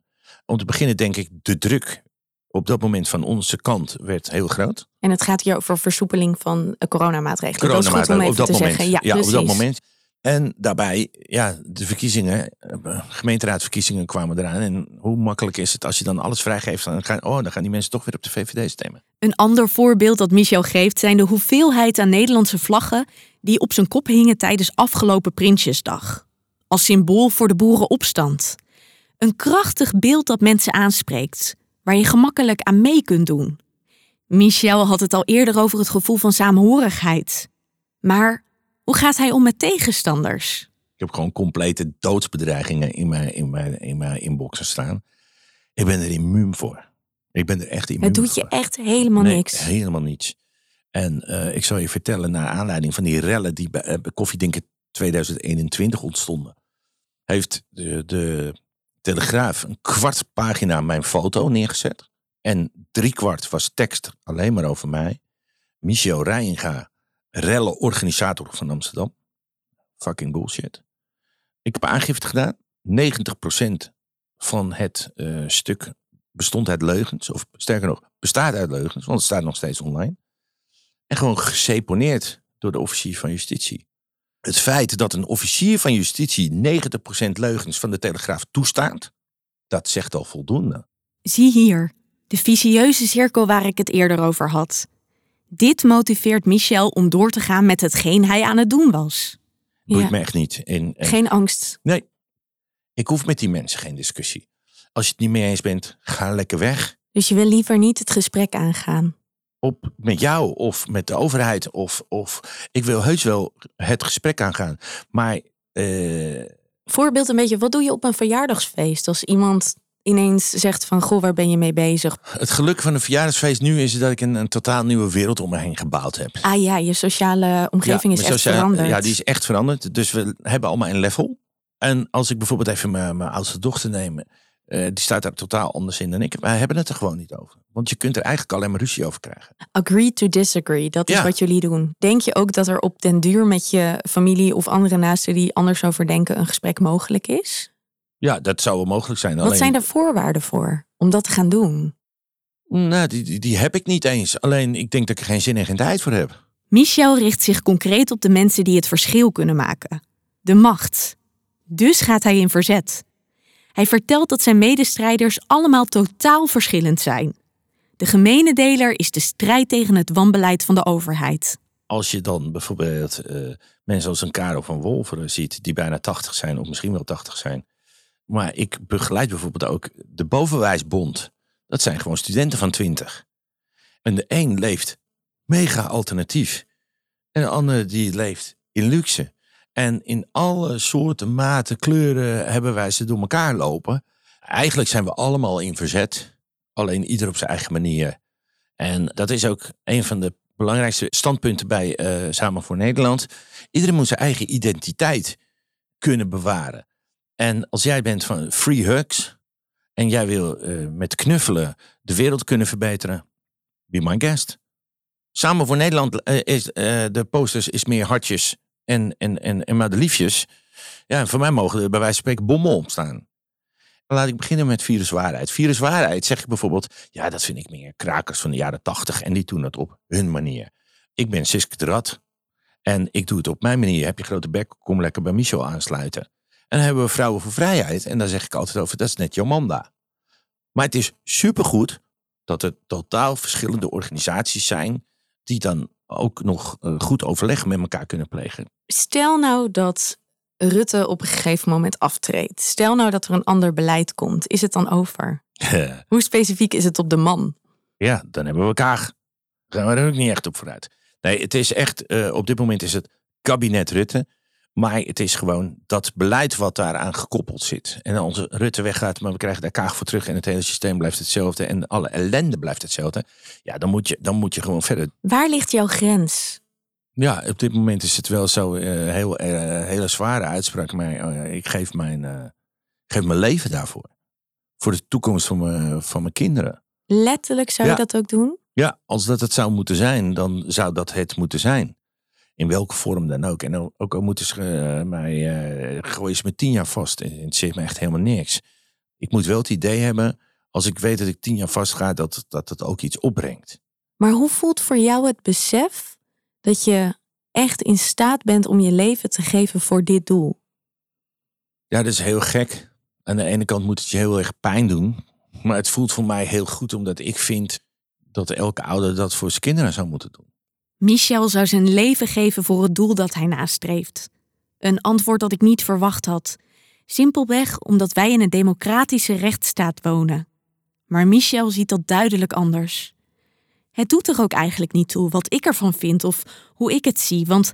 S4: Om te beginnen denk ik, de druk op dat moment van onze kant werd heel groot.
S3: En het gaat hier over versoepeling van eh, coronamaatregelen. Dat is goed om
S4: Coronamaatregelen
S3: even
S4: op dat
S3: te
S4: moment.
S3: zeggen. Ja,
S4: ja, op dat moment. En daarbij, ja, de verkiezingen, eh, gemeenteraadverkiezingen kwamen eraan. En hoe makkelijk is het als je dan alles vrijgeeft? Dan gaan, oh, dan gaan die mensen toch weer op de VVD stemmen.
S3: Een ander voorbeeld dat Michel geeft zijn de hoeveelheid aan Nederlandse vlaggen die op zijn kop hingen tijdens afgelopen Prinsjesdag. Als symbool voor de boerenopstand. Een krachtig beeld dat mensen aanspreekt, waar je gemakkelijk aan mee kunt doen. Michel had het al eerder over het gevoel van saamhorigheid. Maar hoe gaat hij om met tegenstanders?
S4: Ik heb gewoon complete doodsbedreigingen in mijn, in mijn, in mijn inboxen staan. Ik ben er immuun voor. Ik ben er echt immuun
S3: Het doet je
S4: voor.
S3: echt helemaal
S4: Nee,
S3: niks.
S4: helemaal niets. En eh, ik zal je vertellen, naar aanleiding van die rellen die bij, eh, bij Koffiedinken 2021 ontstonden, heeft de, de Telegraaf een kwart pagina mijn foto neergezet. En drie kwart was tekst alleen maar over mij. Michel Rijnga, rellenorganisator van Amsterdam. Fucking bullshit. Ik heb aangifte gedaan. 90% van het eh, stuk bestond uit leugens. Of sterker nog, bestaat uit leugens. Want het staat nog steeds online. En gewoon geseponeerd door de officier van justitie. Het feit dat een officier van justitie 90% leugens van de Telegraaf toestaat. Dat zegt al voldoende.
S3: Zie hier, de vicieuze cirkel waar ik het eerder over had. Dit motiveert Michel om door te gaan met hetgeen hij aan het doen was.
S4: Boeit
S3: Ja.
S4: me echt niet. En, en-
S3: Geen angst.
S4: Nee, ik hoef met die mensen geen discussie. Als je het niet mee eens bent, ga lekker weg.
S3: Dus je wil liever niet het gesprek aangaan.
S4: Op met jou of met de overheid. Of, of ik wil heus wel het gesprek aangaan. Maar eh,
S3: Voorbeeld een beetje, wat doe je op een verjaardagsfeest als iemand ineens zegt van goh, waar ben je mee bezig?
S4: het geluk van een verjaardagsfeest nu is dat ik een, een totaal nieuwe wereld om me heen gebouwd heb.
S3: Ah ja, je sociale omgeving is echt
S4: sociale-
S3: veranderd.
S4: Ja, die is echt veranderd. Dus we hebben allemaal een level. En als ik bijvoorbeeld even mijn, mijn oudste dochter neem, eh, die staat daar totaal anders in dan ik. Wij hebben het er gewoon niet over. Want je kunt er eigenlijk alleen maar ruzie over krijgen.
S3: Agree to disagree, dat is
S4: Ja.
S3: wat jullie doen. Denk je ook dat er op den duur met je familie of andere naasten die anders over denken een gesprek mogelijk is?
S4: Ja, dat zou wel mogelijk zijn.
S3: Wat
S4: alleen,
S3: zijn daar voorwaarden voor om dat te gaan doen?
S4: Nou, die, die, die heb ik niet eens. Alleen ik denk dat ik er geen zin en geen tijd voor heb.
S3: Michel richt zich concreet op de mensen die het verschil kunnen maken. De macht. Dus gaat hij in verzet. Hij vertelt dat zijn medestrijders allemaal totaal verschillend zijn. De gemene deler is de strijd tegen het wanbeleid van de overheid.
S4: als je dan bijvoorbeeld eh, mensen als een Karel van Wolveren ziet, die bijna 80 zijn, of misschien wel 80 zijn. Maar ik begeleid bijvoorbeeld ook de Bovenwijsbond. Dat zijn gewoon studenten van 20. En de een leeft mega alternatief. En de ander die leeft in luxe. En in alle soorten, maten, kleuren hebben wij ze door elkaar lopen. Eigenlijk zijn we allemaal in verzet. Alleen ieder op zijn eigen manier. En dat is ook een van de belangrijkste standpunten bij eh, Samen voor Nederland. Iedereen moet zijn eigen identiteit kunnen bewaren. En als jij bent van free hugs en jij wil eh, met knuffelen de wereld kunnen verbeteren, be my guest. Samen voor Nederland eh, is de posters is meer hartjes en, en, en, en madeliefjes. Ja, voor mij mogen er bij wijze van spreken bommen op staan. Laat ik beginnen met viruswaarheid. Viruswaarheid zeg ik bijvoorbeeld, ja, dat vind ik meer krakers van de jaren tachtig en die doen het op hun manier. Ik ben Siske de Rad en ik doe het op mijn manier. Heb je grote bek, kom lekker bij Michel aansluiten. En dan hebben we Vrouwen voor Vrijheid en daar zeg ik altijd over, dat is net Jomanda. Maar het is supergoed dat er totaal verschillende organisaties zijn die dan ook nog eh, goed overleg met elkaar kunnen plegen.
S3: Stel nou dat Rutte op een gegeven moment aftreedt. Stel nou dat er een ander beleid komt. Is het dan over? Hoe specifiek is het op de man?
S4: Ja, dan hebben we elkaar. Gaan we er ook niet echt op vooruit. Nee, het is echt, eh, op dit moment is het kabinet Rutte. Maar het is gewoon dat beleid wat daaraan gekoppeld zit. En onze Rutte weggaat, maar we krijgen daar kaag voor terug. En het hele systeem blijft hetzelfde. En alle ellende blijft hetzelfde. Ja, dan moet je, dan moet je gewoon verder.
S3: Waar ligt jouw grens?
S4: Ja, op dit moment is het wel zo uh, heel, uh, hele zware uitspraak. Maar uh, ik geef mijn, ik geef mijn leven daarvoor. Voor de toekomst van mijn, van mijn kinderen.
S3: Letterlijk zou je dat ook doen?
S4: Ja, als dat het zou moeten zijn, dan zou dat het moeten zijn. In welke vorm dan ook. En ook al moeten ze uh, mij uh, gooien ze me tien jaar vast. Het zegt me echt helemaal niks. Ik moet wel het idee hebben, als ik weet dat ik tien jaar vast ga, dat, dat het ook iets opbrengt.
S3: Maar hoe voelt voor jou het besef dat je echt in staat bent om je leven te geven voor dit doel?
S4: Ja, dat is heel gek. Aan de ene kant moet het je heel erg pijn doen. Maar het voelt voor mij heel goed, omdat ik vind dat elke ouder dat voor zijn kinderen zou moeten doen.
S3: Michel zou zijn leven geven voor het doel dat hij nastreeft. Een antwoord dat ik niet verwacht had. Simpelweg omdat wij in een democratische rechtsstaat wonen. Maar Michel ziet dat duidelijk anders. Het doet er ook eigenlijk niet toe wat ik ervan vind of hoe ik het zie, want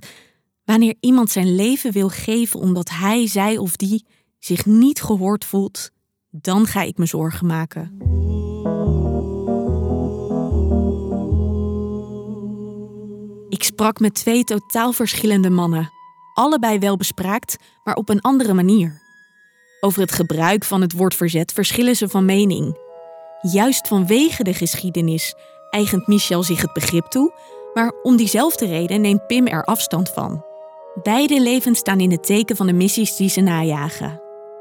S3: wanneer iemand zijn leven wil geven omdat hij, zij of die zich niet gehoord voelt, dan ga ik me zorgen maken. Ik sprak met twee totaal verschillende mannen, allebei wel bespraakt, maar op een andere manier. Over het gebruik van het woord verzet verschillen ze van mening. Juist vanwege de geschiedenis eigent Michel zich het begrip toe, maar om diezelfde reden neemt Pim er afstand van. Beide levens staan in het teken van de missies die ze najagen,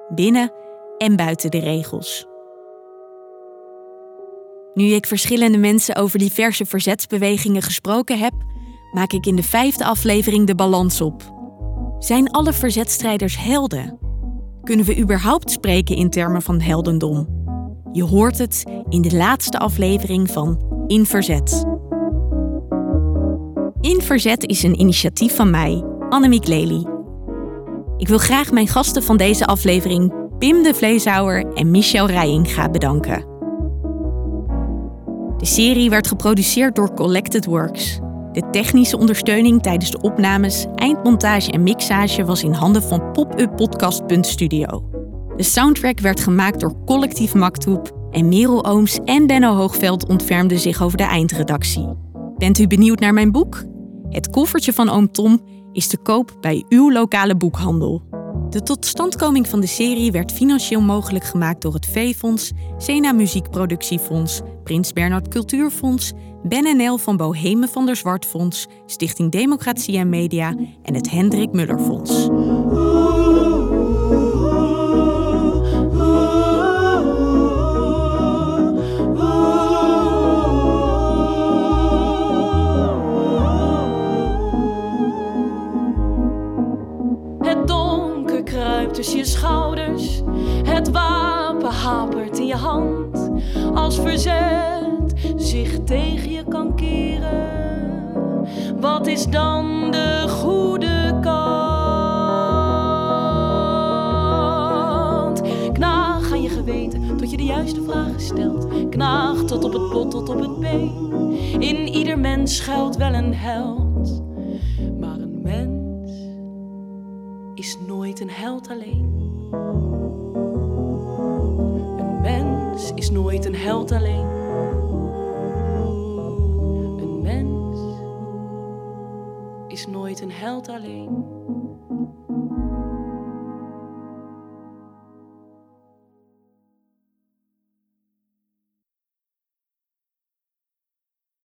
S3: binnen en buiten de regels. Nu ik verschillende mensen over diverse verzetsbewegingen gesproken heb, maak ik in de vijfde aflevering de balans op. Zijn alle verzetstrijders helden? Kunnen we überhaupt spreken in termen van heldendom? Je hoort het in de laatste aflevering van In Verzet. In Verzet is een initiatief van mij, Annemiek Lely. Ik wil graag mijn gasten van deze aflevering, Pim de Vleeshouwer en Michel Rijinga, bedanken. De serie werd geproduceerd door Collected Works. De technische ondersteuning tijdens de opnames, eindmontage en mixage was in handen van popuppodcast.studio. De soundtrack werd gemaakt door Collectief Maktoep en Merel Ooms en Benno Hoogveld ontfermden zich over de eindredactie. Bent u benieuwd naar mijn boek? Het koffertje van oom Tom is te koop bij uw lokale boekhandel. De totstandkoming van de serie werd financieel mogelijk gemaakt door het V-Fonds, Sena Muziekproductiefonds, Prins Bernhard Cultuurfonds, Ben van Bohemen van der Zwartfonds, Stichting Democratie en Media en het Hendrik Muller Fonds.
S2: Tussen je schouders. Het wapen hapert in je hand. Als verzet zich tegen je kan keren. Wat is dan de goede kant? Knaag aan je geweten tot je de juiste vragen stelt. Knaag tot op het bot, tot op het been. In ieder mens schuilt wel een held. Is nooit een held alleen. Een mens is nooit een held alleen. Een mens is nooit een held alleen.